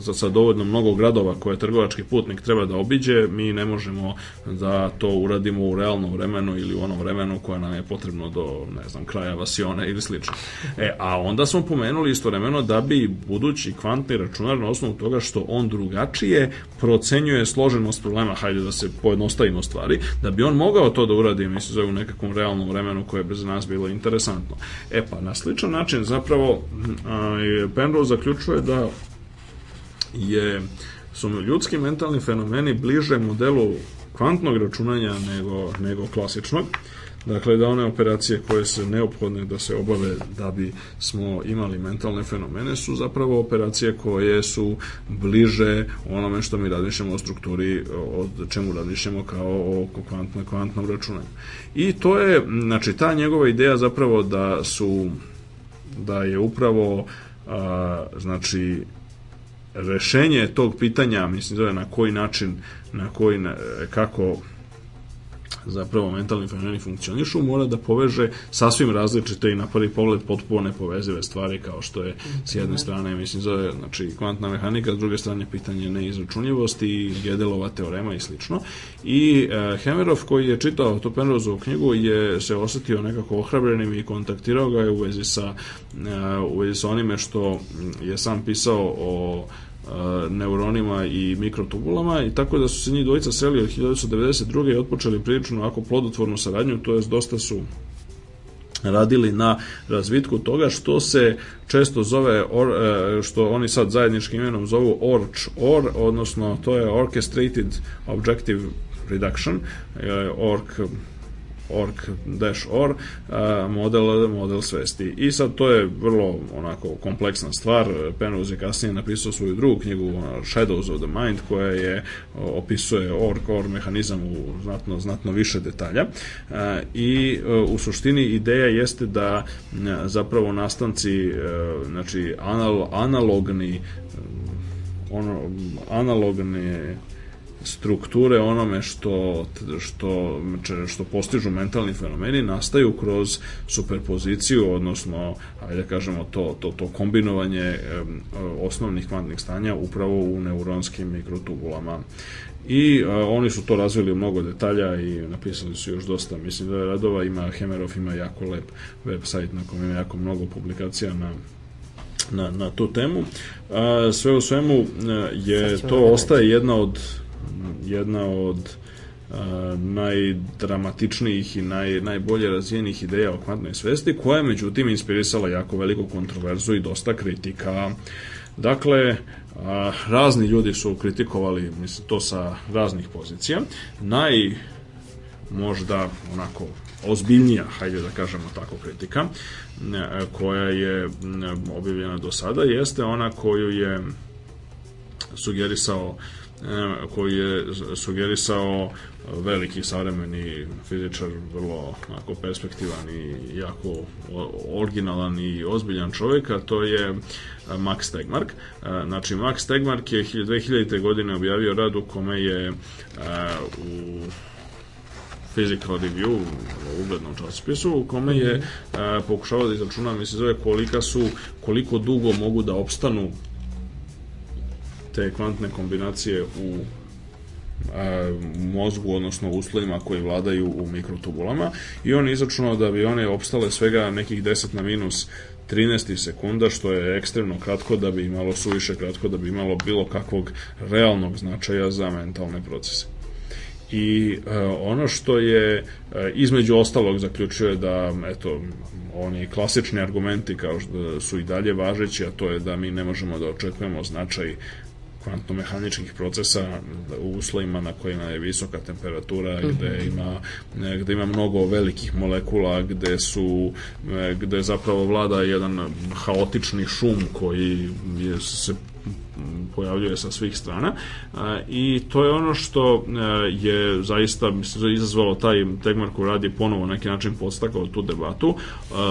Speaker 4: za sa dovoljno mnogo gradova koje trgovački putnik treba da obiđe, mi ne možemo da to uradimo u realnom vremenu ili u onom vremenu koje nam je potrebno do, ne znam, kraja vasione ili slično. E, a onda smo pomenuli istovremeno da bi budući kvantni računar na osnovu toga što on drugačije procenjuje složenost problema, hajde da se pojednostavimo stvari, da bi on mogao to da uradi, mislim, zove u nekakvom realnom vremenu koje bi za nas bilo interesantno. E pa, na sličan način zapravo Penrose zaključuje da je, su ljudski mentalni fenomeni bliže modelu kvantnog računanja nego, nego klasičnog. Dakle, da one operacije koje se neophodne da se obave da bi smo imali mentalne fenomene su zapravo operacije koje su bliže onome što mi razmišljamo o strukturi, od čemu razmišljamo kao o kvantnom, kvantnom računanju. I to je, znači, ta njegova ideja zapravo da su, da je upravo, a, znači, rešenje tog pitanja, mislim zove na koji način, na koji, na, kako zapravo mentalni fenomeni funkcionišu, mora da poveže sasvim različite i na prvi pogled potpuno nepovezive stvari kao što je s jedne strane, mislim, zove, znači kvantna mehanika, s druge strane pitanje neizračunljivosti i Gedelova teorema i slično. I e, Hemerov koji je čitao tu Penrozovu knjigu je se osetio nekako ohrabrenim i kontaktirao ga je u vezi sa, e, u vezi sa onime što je sam pisao o neuronima i mikrotubulama i tako da su se njih dvojica sreli od 1992. i otpočeli prilično ovako plodotvornu saradnju, to je dosta su radili na razvitku toga što se često zove or, e, što oni sad zajedničkim imenom zovu ORCH OR odnosno to je Orchestrated Objective Reduction e, ORC org-or model, model svesti. I sad to je vrlo onako kompleksna stvar. Penrose je kasnije napisao svoju drugu knjigu Shadows of the Mind koja je opisuje org-or mehanizam u znatno, znatno više detalja. I u suštini ideja jeste da zapravo nastanci znači anal, analogni ono, analogne strukture onome što, što, što postižu mentalni fenomeni nastaju kroz superpoziciju, odnosno, ajde da kažemo, to, to, to kombinovanje osnovnih kvantnih stanja upravo u neuronskim mikrotubulama. I a, oni su to razvili u mnogo detalja i napisali su još dosta, mislim da je radova, ima Hemerov, ima jako lep website na kojem ima jako mnogo publikacija na na, na tu temu. A, sve u svemu je to ostaje jedna od jedna od a, najdramatičnijih i naj, najbolje razvijenih ideja o kvantnoj svesti, koja je međutim inspirisala jako veliku kontroverzu i dosta kritika. Dakle, a, razni ljudi su kritikovali mislim, to sa raznih pozicija. Naj možda onako ozbiljnija, hajde da kažemo tako, kritika, koja je objavljena do sada, jeste ona koju je sugerisao koji je sugerisao veliki savremeni fizičar, vrlo onako perspektivan i jako originalan i ozbiljan čovjek, a to je Max Tegmark. Znači, Max Tegmark je 2000. godine objavio rad u kome je u Physical Review, u uglednom časopisu, u kome je pokušavao da izračuna, mislim, zove kolika su, koliko dugo mogu da opstanu te kvantne kombinacije u a, mozgu, odnosno uslovima koji vladaju u mikrotubulama i on izračunao da bi one opstale svega nekih 10 na minus 13 sekunda, što je ekstremno kratko da bi imalo suviše kratko da bi imalo bilo kakvog realnog značaja za mentalne procese. I e, ono što je e, između ostalog zaključuje da eto oni klasični argumenti kao što su i dalje važeći, a to je da mi ne možemo da očekujemo značaj kvantno-mehaničkih procesa u uslovima na kojima je visoka temperatura, -hmm. gde ima, gde ima mnogo velikih molekula, gde su gde zapravo vlada jedan haotični šum koji je, se pojavljuje sa svih strana i to je ono što je zaista mislim, izazvalo taj Tegmar koji radi ponovo na neki način podstakao tu debatu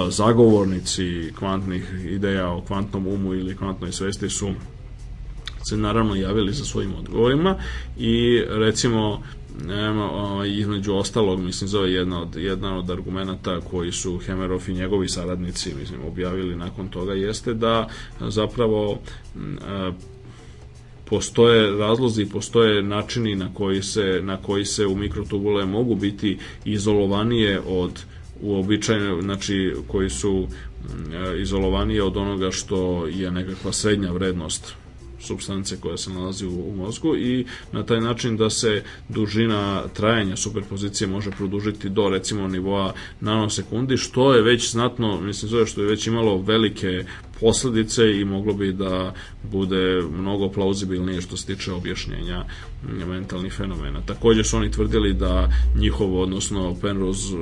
Speaker 4: zagovornici kvantnih ideja o kvantnom umu ili kvantnoj svesti su se naravno javili sa svojim odgovorima i recimo nema, između ostalog, mislim, zove jedna od, jedna od argumenta koji su Hemerov i njegovi saradnici, mislim, objavili nakon toga, jeste da zapravo postoje razlozi, postoje načini na koji se, na koji se u mikrotubule mogu biti izolovanije od uobičajene, znači koji su izolovanije od onoga što je nekakva srednja vrednost substance koja se nalazi u, u mozgu i na taj način da se dužina trajanja superpozicije može produžiti do recimo nivoa nanosekundi, što je već znatno, mislim zove što je već imalo velike posledice i moglo bi da bude mnogo plauzibilnije što se tiče objašnjenja mentalnih fenomena. Takođe su oni tvrdili da njihov, odnosno Penrose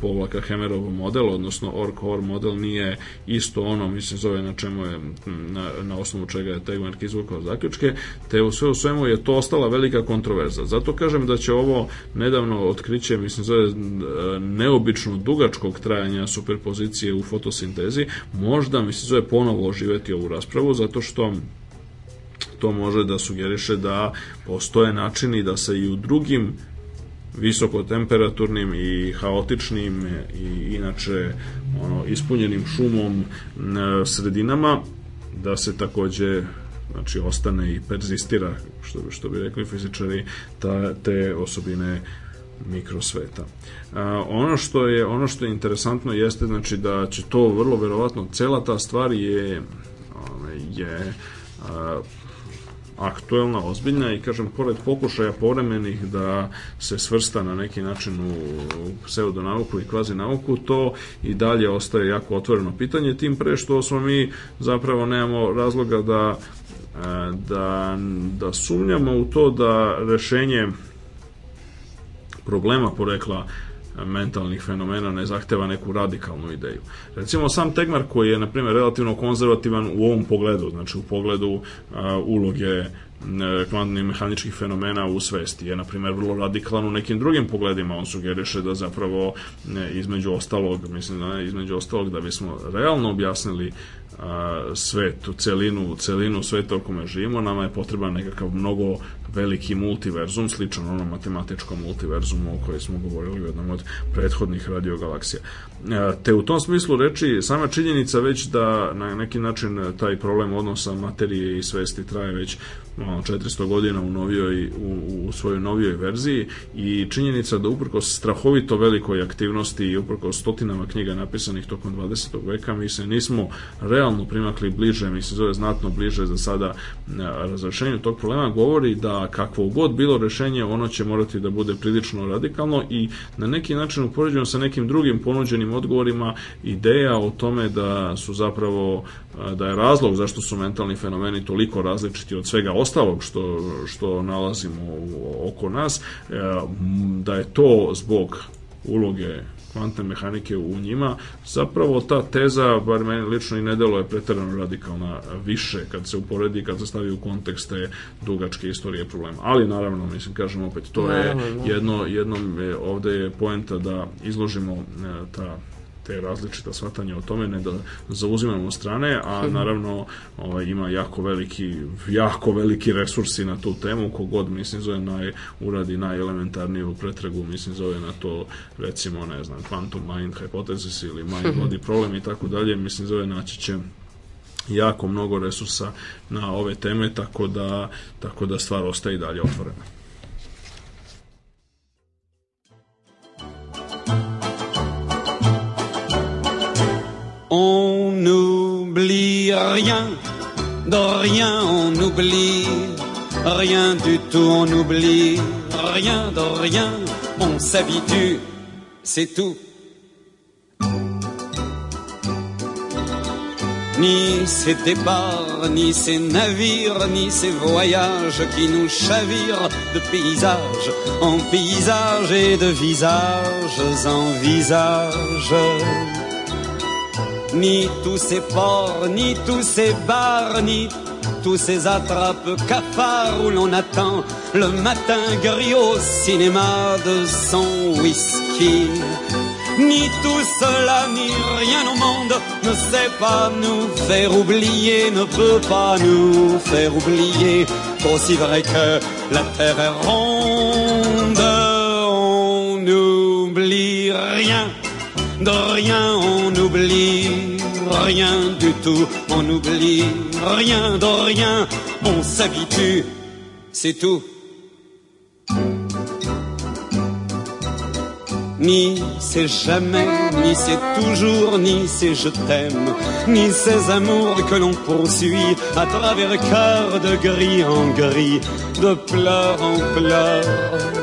Speaker 4: povlaka Hemerov model, odnosno Ork-Hor model nije isto ono, mislim, zove na čemu je, na, na osnovu čega je Tegmark izvukao zaključke, te u sve u svemu je to ostala velika kontroverza. Zato kažem da će ovo nedavno otkriće, mislim, zove neobično dugačkog trajanja superpozicije u fotosintezi, možda, mislim, zove ponovo oživeti ovu raspravu, zato što to može da sugeriše da postoje načini da se i u drugim visokotemperaturnim i haotičnim i inače ono, ispunjenim šumom sredinama da se takođe znači ostane i perzistira što, što bi rekli fizičari ta, te osobine mikrosveta. A, ono što je ono što je interesantno jeste znači da će to vrlo verovatno cela ta stvar je je a, aktuelna, ozbiljna i kažem, pored pokušaja povremenih da se svrsta na neki način u pseudonauku i kvazi nauku, to i dalje ostaje jako otvoreno pitanje, tim pre što smo mi zapravo nemamo razloga da da, da sumnjamo u to da rešenje problema porekla mentalnih fenomena ne zahteva neku radikalnu ideju. Recimo sam Tegmar koji je na primjer relativno konzervativan u ovom pogledu, znači u pogledu uh, uloge kvantnih mehaničkih fenomena u svesti je, na primjer, vrlo radikalan u nekim drugim pogledima. On sugeriše da zapravo između ostalog, mislim da između ostalog da bismo realno objasnili a, svet, u celinu, celinu sveta u kome živimo, nama je potreban nekakav mnogo veliki multiverzum, sličan onom matematičkom multiverzumu o kojoj smo govorili u jednom od prethodnih radiogalaksija. Te u tom smislu reči, sama činjenica već da na neki način taj problem odnosa materije i svesti traje već 400 godina u, novijoj, u, u svojoj novijoj verziji i činjenica da uprko strahovito velikoj aktivnosti i uprko stotinama knjiga napisanih tokom 20. veka mi se nismo realno primakli bliže, mi se zove znatno bliže za sada razrešenju tog problema, govori da kakvo god bilo rešenje, ono će morati da bude prilično radikalno i na neki način upoređujemo sa nekim drugim ponuđenim odgovorima ideja o tome da su zapravo da je razlog zašto su mentalni fenomeni toliko različiti od svega ostalog što, što nalazimo oko nas, e, da je to zbog uloge kvantne mehanike u njima, zapravo ta teza, bar meni lično i ne delo je pretarano radikalna više kad se uporedi, kad se stavi u kontekste dugačke istorije problema. Ali naravno, mislim, kažem opet, to je da. jedno, jednom je, ovde je poenta da izložimo e, ta te različita shvatanja o tome, ne da zauzimamo strane, a mhm. naravno ovaj, ima jako veliki, jako veliki resursi na tu temu, kogod mislim zove naj, uradi najelementarniju pretragu, mislim zove na to recimo, ne znam, quantum mind hypothesis ili mind mhm. body problem i tako dalje, mislim zove naći će jako mnogo resursa na ove teme, tako da, tako da stvar ostaje i dalje otvorena.
Speaker 8: On n'oublie rien, de rien on oublie, rien du tout on oublie, rien de rien, on s'habitue, c'est tout. Ni ces départs, ni ces navires, ni ces voyages qui nous chavirent de paysage en paysage et de visages en visage. Ni tous ces ports, ni tous ces bars, ni tous ces attrapes cafards où l'on attend le matin gris au cinéma de son whisky. Ni tout cela, ni rien au monde ne sait pas nous faire oublier, ne peut pas nous faire oublier qu'aussi vrai que la terre est ronde, on n'oublie rien, de rien on oublie, rien du tout, on oublie rien de rien, on s'habitue, c'est tout. Ni c'est jamais, ni c'est toujours, ni c'est je t'aime, ni ces amours que l'on poursuit à travers cœur de gris en gris, de pleurs en pleurs.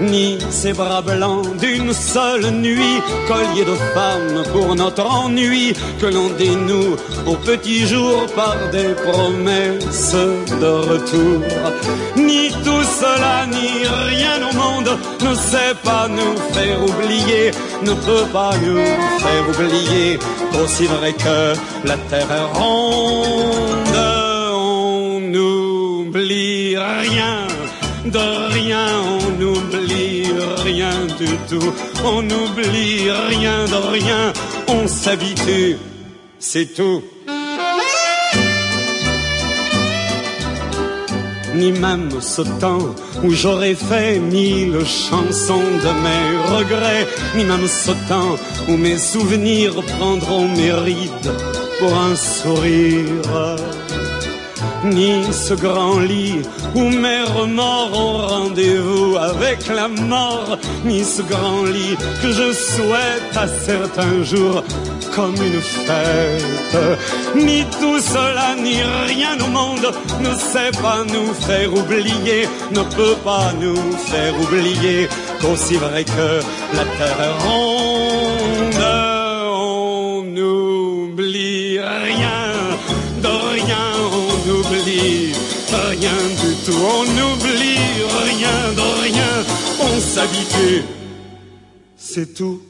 Speaker 8: Ni ces bras blancs d'une seule nuit, collier de femmes pour notre ennui, que l'on dénoue au petit jour par des promesses de retour. Ni tout cela, ni rien au monde ne sait pas nous faire oublier, ne peut pas nous faire oublier, aussi vrai que la terre est ronde, on n'oublie rien, de rien on n'oublie rien de rien, on s'habitue, c'est tout. ni même ce temps où j'aurais fait mille chansons de mes regrets, ni même ce temps où mes souvenirs prendront mes rides pour un sourire, ni ce grand lit où mes remords ont rendez-vous avec la mort, ni ce grand lit que je souhaite à certains jours comme une fête. Ni tout cela, ni rien au monde ne sait pas nous faire oublier, ne peut pas nous faire oublier qu'aussi vrai que la terre est ronde, on n'oublie rien de rien, on s'habitue, c'est tout.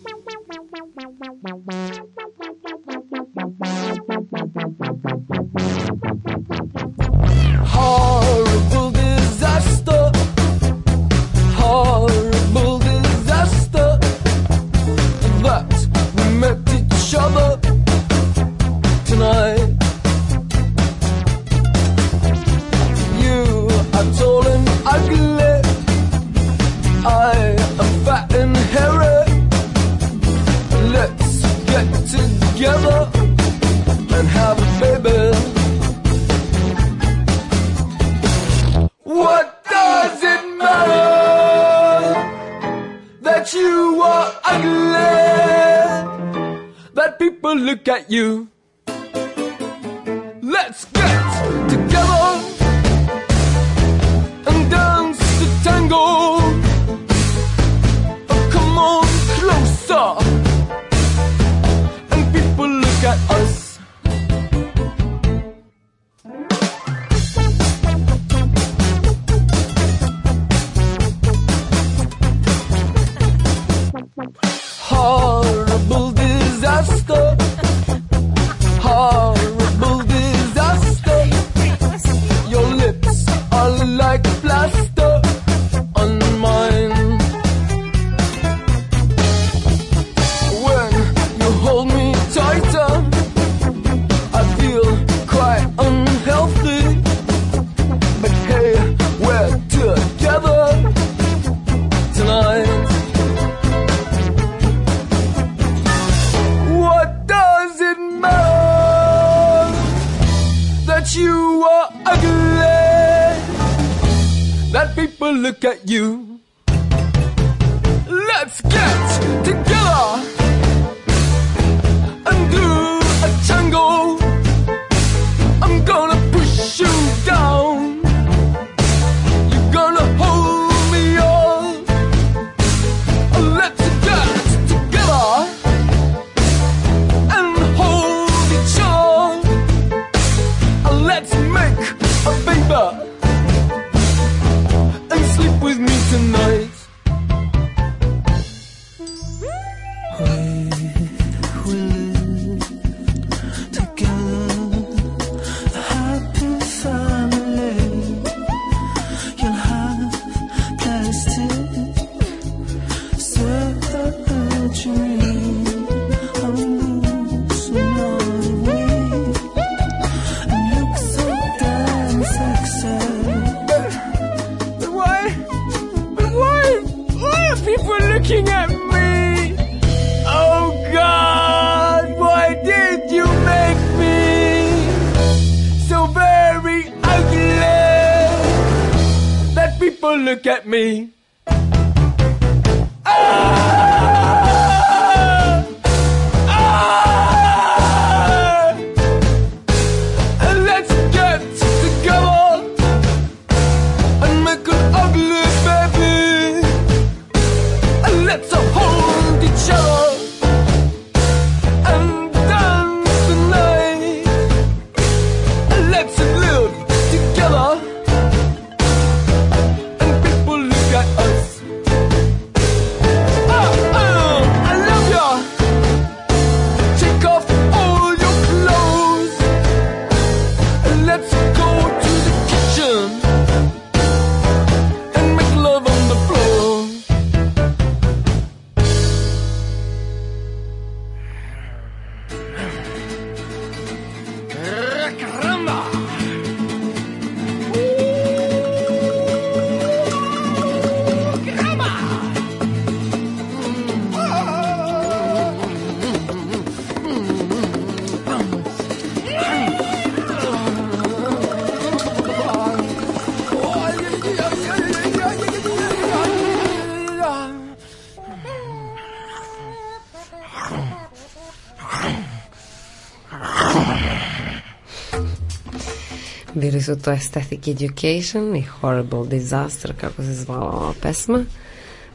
Speaker 3: Bili su to Aesthetic Education i Horrible Disaster, kako se zvala ova pesma.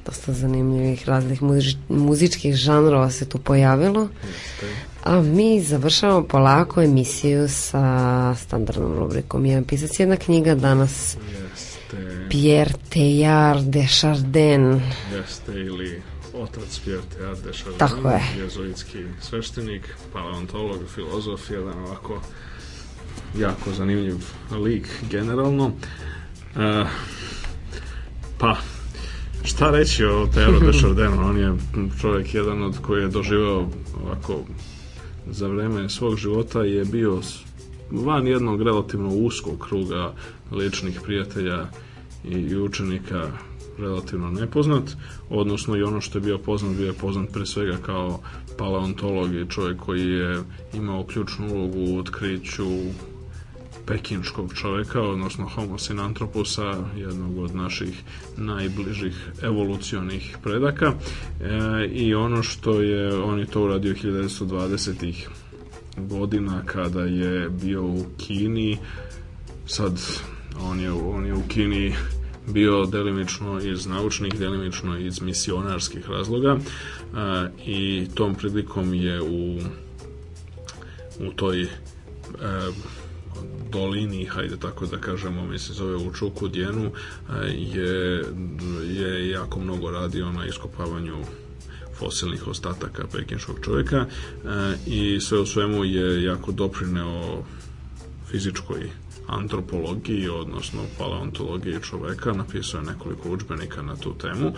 Speaker 3: Dosta zanimljivih raznih muzič, muzičkih žanrova se tu pojavilo. A mi završavamo polako emisiju sa standardnom rubrikom. Jedan pisac, jedna knjiga danas
Speaker 4: Jeste,
Speaker 3: Pierre Teilhard de Chardin.
Speaker 4: jeste ili otac Pierre Teilhard de Chardin,
Speaker 3: Tako je.
Speaker 4: jezuitski sveštenik, paleontolog, filozof, jedan ovako jako zanimljiv lik generalno. E, pa, šta reći o Teilhardu de Chardinu? On je čovjek jedan od koji je doživao ovako za vreme svog života je bio van jednog relativno uskog kruga ličnih prijatelja i učenika relativno nepoznat, odnosno i ono što je bio poznat, bio je poznat pre svega kao paleontolog i čovjek koji je imao ključnu ulogu u otkriću pekinškog čoveka, odnosno Homo sinantropusa, jednog od naših najbližih evolucionih predaka. E, I ono što je, on je to uradio 1920-ih godina kada je bio u Kini, sad on je, on je u Kini bio delimično iz naučnih, delimično iz misionarskih razloga e, i tom prilikom je u u toj e, dolini, hajde tako da kažemo, mi se zove u Čukudjenu, e, je, je jako mnogo radio na iskopavanju fosilnih ostataka pekinškog čovjeka e, i sve u svemu je jako doprineo fizičkoj antropologiji, odnosno paleontologiji čoveka, napisao je nekoliko udžbenika na tu temu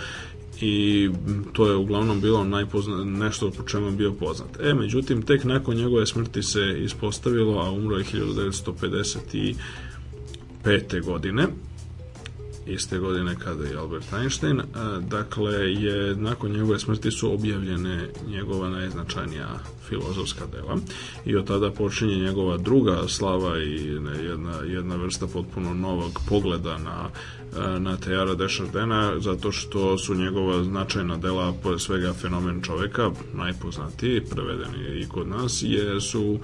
Speaker 4: i to je uglavnom bilo najpozna, nešto po čemu je bio poznat. E, međutim, tek nakon njegove smrti se ispostavilo, a umro je 1955. godine, iste godine kada je Albert Einstein, a, dakle je nakon njegove smrti su objavljene njegova najznačajnija filozofska dela i od tada počinje njegova druga slava i jedna, jedna vrsta potpuno novog pogleda na, a, na Tejara de Chardena zato što su njegova značajna dela pored svega fenomen čoveka najpoznatiji, prevedeni i kod nas je su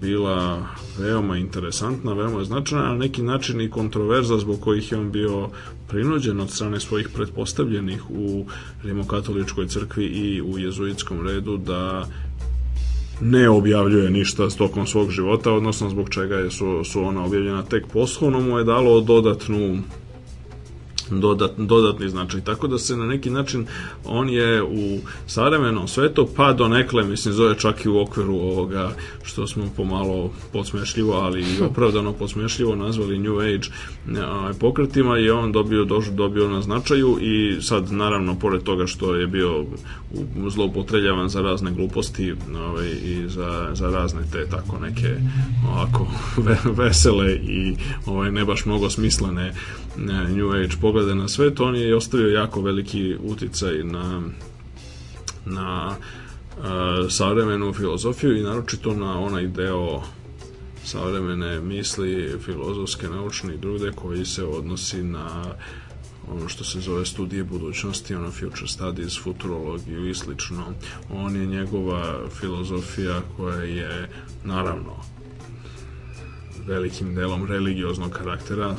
Speaker 4: bila veoma interesantna, veoma značajna, na neki način i kontroverza zbog kojih je on bio prinuđen od strane svojih pretpostavljenih u rimokatoličkoj crkvi i u jezuitskom redu da ne objavljuje ništa tokom svog života, odnosno zbog čega je, su, su ona objavljena. Tek poslovno mu je dalo dodatnu dodat, dodatni značaj. Tako da se na neki način on je u savremenom svetu pa do nekle, mislim, zove čak i u okviru ovoga što smo pomalo podsmešljivo, ali i <laughs> opravdano podsmešljivo nazvali New Age pokretima i on dobio, dož, dobio na značaju i sad naravno pored toga što je bio zloupotrebljavan za razne gluposti ovaj, i za, za razne te tako neke ovako <laughs> ve- vesele i ovaj, ne baš mnogo smislene ne, New Age poglede na svet, on je ostavio jako veliki uticaj na na e, savremenu filozofiju i naročito na onaj deo savremene misli, filozofske, naučne i druge koji se odnosi na ono što se zove studije budućnosti, ono future studies, futurologiju i slično. On je njegova filozofija koja je naravno velikim delom religioznog karaktera,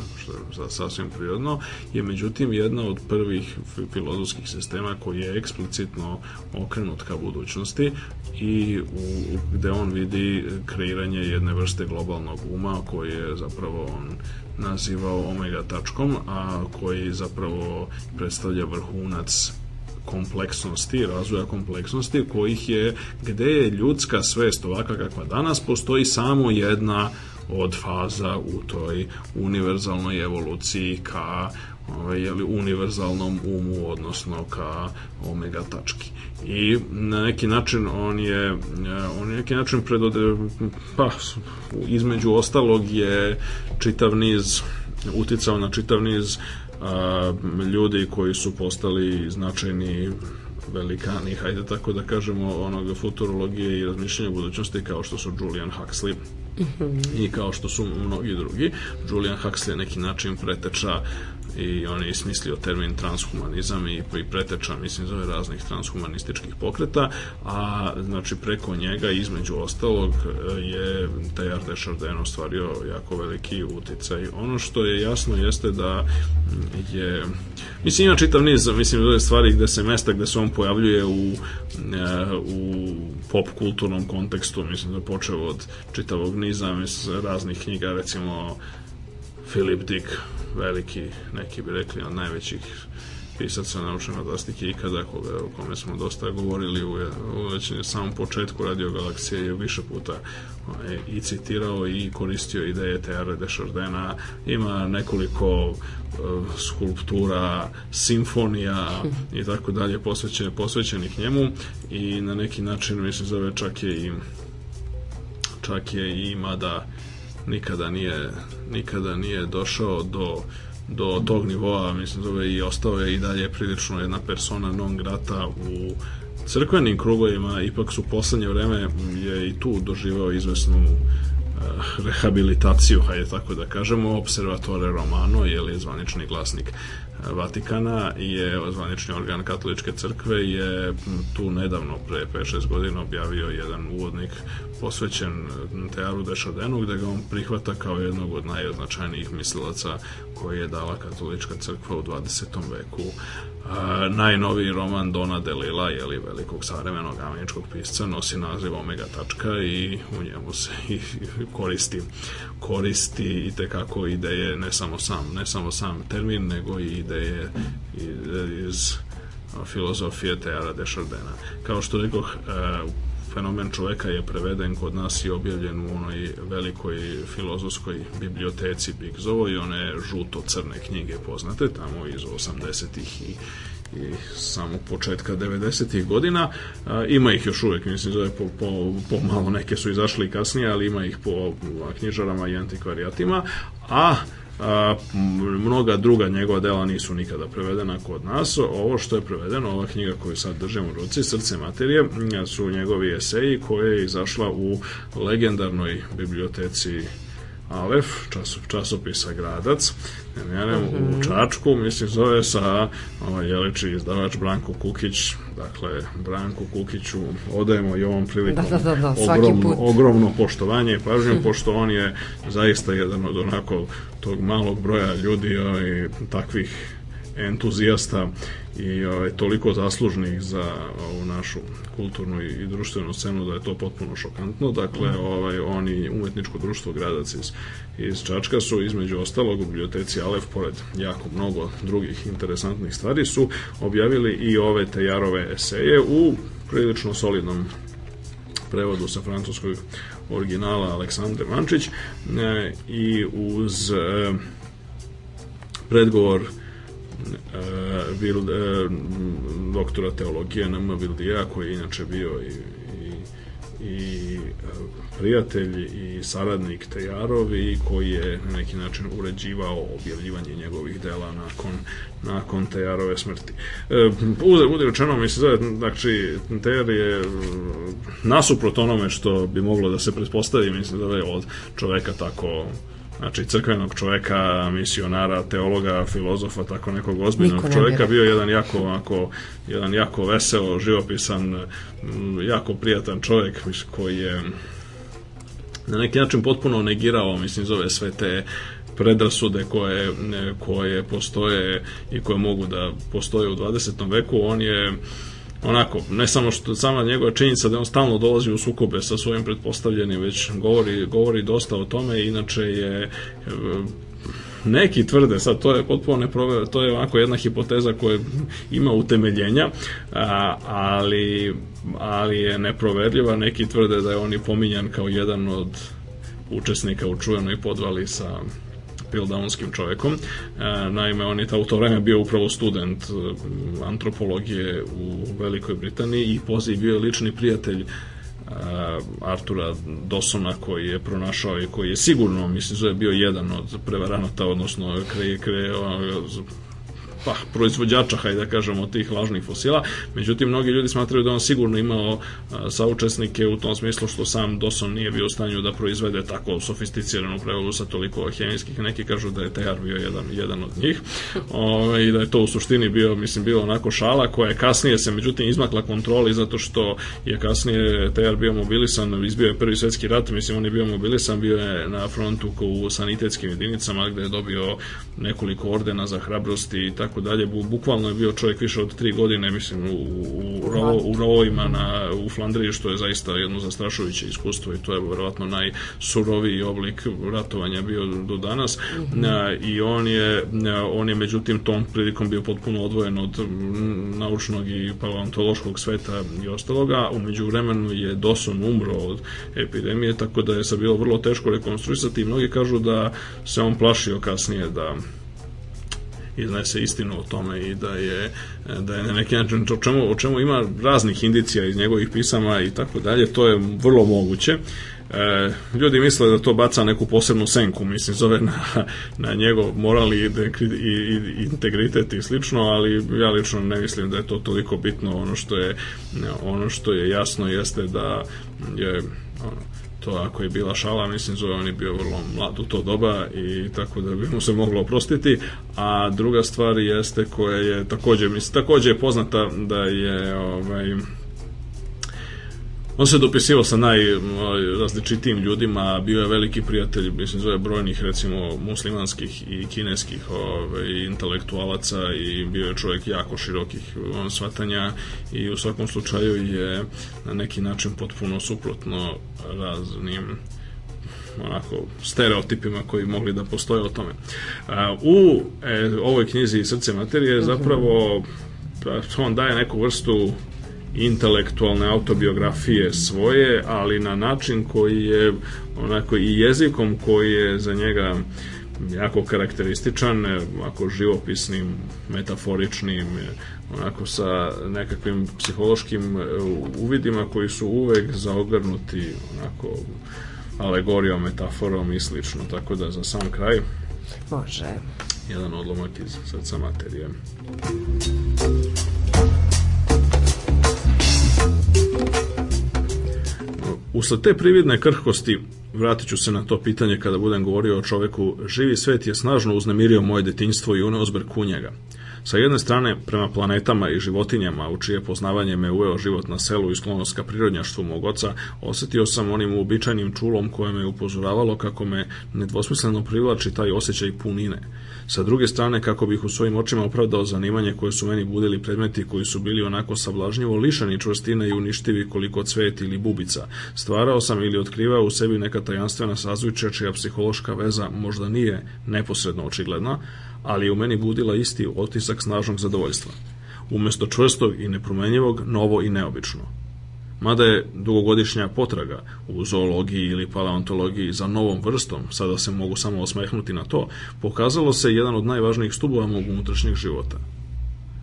Speaker 4: što je sasvim prirodno, je međutim jedna od prvih filozofskih sistema koji je eksplicitno okrenut ka budućnosti i u, gde on vidi kreiranje jedne vrste globalnog uma koji je zapravo on nazivao omega tačkom, a koji zapravo predstavlja vrhunac kompleksnosti, razvoja kompleksnosti, kojih je, gde je ljudska svest ovaka kakva danas, postoji samo jedna od faza u toj univerzalnoj evoluciji ka ovaj, jeli, univerzalnom umu, odnosno ka omega tački. I na neki način on je, on je neki način predode, pa, između ostalog je čitav niz, uticao na čitav niz a, ljudi koji su postali značajni velikani, hajde tako da kažemo, onoga futurologije i razmišljanja budućnosti kao što su Julian Huxley, -hmm. i kao što su mnogi drugi. Julian Huxley je neki način preteča i on je ismislio termin transhumanizam i, i preteča, mislim, zove raznih transhumanističkih pokreta, a znači preko njega između ostalog je Teilhard de Chardin ostvario jako veliki uticaj. Ono što je jasno jeste da je mislim ima čitav niz mislim zove stvari gde se mesta gde se on pojavljuje u, u pop kulturnom kontekstu mislim da počeo od čitavog niza mislim, raznih knjiga recimo Philip Dick veliki, neki bi rekli, od najvećih pisaca naučne fantastike ikada, koga, o kome smo dosta govorili u, u već samom početku Radio Galaksije je više puta ovaj, i citirao i koristio ideje Teare de Chardena, ima nekoliko uh, skulptura, simfonija <laughs> i tako dalje posvećene, posvećenih njemu i na neki način mislim zove čak je i čak je i mada nikada nije nikada nije došao do do tog nivoa, mislim zove i ostao je i dalje prilično jedna persona non grata u crkvenim krugovima, ipak su poslednje vreme je i tu doživao izvesnu uh, rehabilitaciju, hajde tako da kažemo, Observatore Romano, je li zvanični glasnik Vatikana je zvanični organ katoličke crkve je tu nedavno pre 5-6 godina objavio jedan uvodnik posvećen Tearu de Chardenu gde ga on prihvata kao jednog od najoznačajnijih mislilaca koje je dala katolička crkva u 20. veku a, najnoviji roman Dona Delila, jeli velikog savremenog američkog pisca, nosi naziv Omega tačka i u njemu se <laughs> i, koristi koristi i tekako ideje ne samo sam, ne samo sam termin, nego i ideje iz filozofije Teara de Chardena. Kao što rekoh, fenomen čoveka je preveden kod nas i objavljen u onoj velikoj filozofskoj biblioteci Bigzovo i one žuto-crne knjige poznate tamo iz 80-ih i i samo početka 90-ih godina. A, ima ih još uvek, mislim, zove po, po, po malo neke su izašli kasnije, ali ima ih po knjižarama i antikvarijatima, a a, mnoga druga njegova dela nisu nikada prevedena kod nas. Ovo što je prevedeno, ova knjiga koju sad držimo u ruci, Srce materije, su njegovi eseji koje je izašla u legendarnoj biblioteci Alef, časop, časopisa Gradac, ne, ne, u mhm. Čačku, mislim, zove sa ovaj, jeliči izdavač Branko Kukić, dakle, Branko Kukiću odajemo i ovom prilikom da, da, da, da, ogromno, ogromno poštovanje i pažnju, <laughs> pošto on je zaista jedan od onako tog malog broja ljudi i takvih entuzijasta i ovaj, toliko zaslužnih za ovu našu kulturnu i, društvenu scenu da je to potpuno šokantno. Dakle, mhm. ovaj, oni umetničko društvo Gradac iz, iz Čačka su između ostalog u biblioteci Alef, pored jako mnogo drugih interesantnih stvari, su objavili i ove Tejarove eseje u prilično solidnom prevodu sa francuskog originala Aleksandre Mančić e, i uz e, predgovor uh, Vil, uh, doktora teologije N.M. Vildija, koji je inače bio i, i, i prijatelj i saradnik Tejarov i koji je na neki način uređivao objavljivanje njegovih dela nakon, nakon Tejarove smrti. E, bude rečeno, mi se zove, znači, Tejar je nasuprot onome što bi moglo da se pretpostavi, mislim, da je od čoveka tako znači crkvenog čoveka, misionara, teologa, filozofa, tako nekog ozbiljnog
Speaker 3: ne
Speaker 4: čoveka, bio jedan jako, onako, jedan jako veseo, živopisan, jako prijatan čovjek, mislim, koji je na neki način potpuno negirao, mislim, zove sve te predrasude koje, koje postoje i koje mogu da postoje u 20. veku, on je onako, ne samo što sama njegova činjenica da on stalno dolazi u sukobe sa svojim pretpostavljenim, već govori, govori dosta o tome, inače je e, neki tvrde, sad to je potpuno neprove, to je onako jedna hipoteza koja ima utemeljenja, a, ali, ali je neproverljiva, neki tvrde da je on i pominjan kao jedan od učesnika u čuvenoj podvali sa Pildaunskim čovekom. E, naime, on je ta u to vreme bio upravo student e, antropologije u Velikoj Britaniji i poziv bio je lični prijatelj e, Artura Dosona koji je pronašao i koji je sigurno, mislim, bio jedan od prevaranata, odnosno kreje, kreje, pa, proizvođača, hajde da kažemo, tih lažnih fosila. Međutim, mnogi ljudi smatraju da on sigurno imao a, saučesnike u tom smislu što sam Dawson nije bio u stanju da proizvede tako sofisticiranu prevodu sa toliko hemijskih. Neki kažu da je Tejar bio jedan, jedan od njih <laughs> Ove, i da je to u suštini bio, mislim, bilo onako šala koja je kasnije se, međutim, izmakla kontroli zato što je kasnije Tejar bio mobilisan, izbio je prvi svetski rat, mislim, on je bio mobilisan, bio je na frontu u sanitetskim jedinicama gde je dobio nekoliko ordena za hrabrost i tako dalje. Bu- Bukvalno je bio čovjek više od tri godine, mislim, u, u, rovo, u rovovima na, u Flandriji, što je zaista jedno zastrašujuće iskustvo i to je verovatno najsuroviji oblik ratovanja bio do danas. A, I on je, on je međutim tom prilikom bio potpuno odvojen od naučnog i paleontološkog sveta i ostaloga. Umeđu vremenu je Dawson umro od epidemije, tako da je sad bilo vrlo teško rekonstruisati i mnogi kažu da se on plašio kasnije da iznese istinu o tome i da je da je na neki način o čemu, o čemu ima raznih indicija iz njegovih pisama i tako dalje, to je vrlo moguće. E, ljudi misle da to baca neku posebnu senku, mislim, zove na, na njegov moral i, i, i integritet i slično, ali ja lično ne mislim da je to toliko bitno. Ono što je, ono što je jasno jeste da je ono, to ako je bila šala, mislim zove on je bio vrlo mlad u to doba i tako da bi mu se moglo oprostiti, a druga stvar jeste koja je takođe, mislim, takođe je poznata da je ovaj, On se dopisivao sa najrazličitijim ljudima, bio je veliki prijatelj, mislim, zove brojnih, recimo, muslimanskih i kineskih ove, intelektualaca i bio je čovjek jako širokih on, svatanja i u svakom slučaju je na neki način potpuno suprotno raznim onako stereotipima koji mogli da postoje o tome. A, u e, ovoj knjizi Srce materije zapravo pa, on daje neku vrstu intelektualne autobiografije svoje, ali na način koji je onako i jezikom koji je za njega jako karakterističan, ako živopisnim, metaforičnim, onako sa nekakvim psihološkim e, uvidima koji su uvek zaogrnuti onako alegorijom, metaforom i slično. Tako da za sam kraj
Speaker 3: Može.
Speaker 4: jedan odlomak iz srca materije. Usled te prividne krhkosti, vratit ću se na to pitanje kada budem govorio o čoveku, živi svet je snažno uznemirio moje detinjstvo i uneo zbrku njega. Sa jedne strane, prema planetama i životinjama, u čije poznavanje me uveo život na selu i sklonost ka prirodnjaštvu mog oca, osetio sam onim uobičajenim čulom koje me upozoravalo kako me nedvosmisleno privlači taj osjećaj punine. Sa druge strane, kako bih u svojim očima opravdao zanimanje koje su meni budili predmeti koji su bili onako sablažnjivo lišani čvrstine i uništivi koliko cvet ili bubica. Stvarao sam ili otkrivao u sebi neka tajanstvena sazvučja čija psihološka veza možda nije neposredno očigledna, ali je u meni budila isti otisak snažnog zadovoljstva. Umesto čvrstog i nepromenjivog, novo i neobično. Mada je dugogodišnja potraga u zoologiji ili paleontologiji za novom vrstom, sada se mogu samo osmehnuti na to, pokazalo se jedan od najvažnijih stubova mog unutrašnjeg života.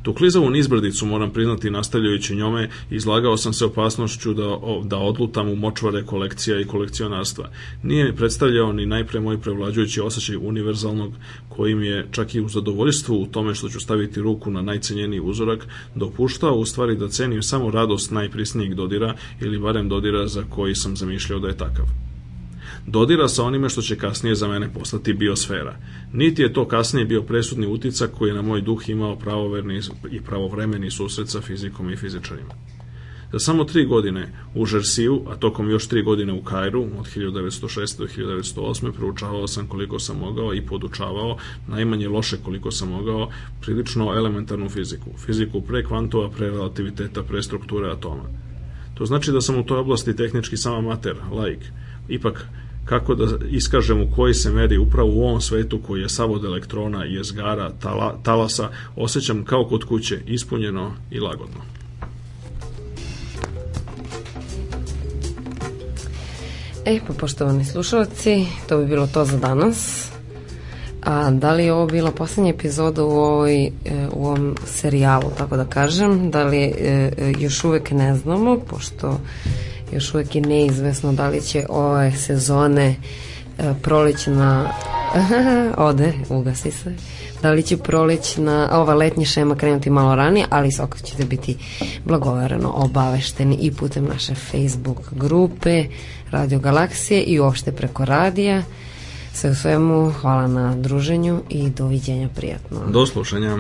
Speaker 4: Tu klizavu nizbrdicu, moram priznati, nastavljajući njome, izlagao sam se opasnošću da, da odlutam u močvare kolekcija i kolekcionarstva. Nije mi predstavljao ni najpre moj prevlađujući osjećaj univerzalnog, kojim je čak i u zadovoljstvu u tome što ću staviti ruku na najcenjeniji uzorak, dopuštao u stvari da cenim samo radost najprisnijeg dodira ili barem dodira za koji sam zamišljao da je takav. Dodira sa onime što će kasnije za mene postati biosfera. Niti je to kasnije bio presudni uticak koji je na moj duh imao pravoverni i pravovremeni susret sa fizikom i fizičarima. Za samo tri godine u Žersiju, a tokom još tri godine u Kairu, od 1906. do 1908. proučavao sam koliko sam mogao i podučavao, najmanje loše koliko sam mogao, prilično elementarnu fiziku. Fiziku pre kvantova, pre relativiteta, pre strukture atoma. To znači da sam u toj oblasti tehnički sam amater, laik. Ipak, kako da iskažem u koji se meri upravo u ovom svetu koji je sav od elektrona, jezgara, tala, talasa, osjećam kao kod kuće, ispunjeno i lagodno.
Speaker 3: E, pa poštovani slušalci, to bi bilo to za danas. A da li je ovo bila poslednja epizoda u, ovoj, e, u ovom serijalu, tako da kažem, da li e, e, još uvek ne znamo, pošto još uvek je neizvesno da li će ove sezone prolećna <laughs> ode, ugasi se. Da li će prolećna ova letnja šema krenuti malo ranije ali svako ćete biti blagovereno obavešteni i putem naše Facebook grupe Radio Galaksije i uopšte preko radija. Sve u svemu hvala na druženju i doviđenja prijatno.
Speaker 4: Do slušanja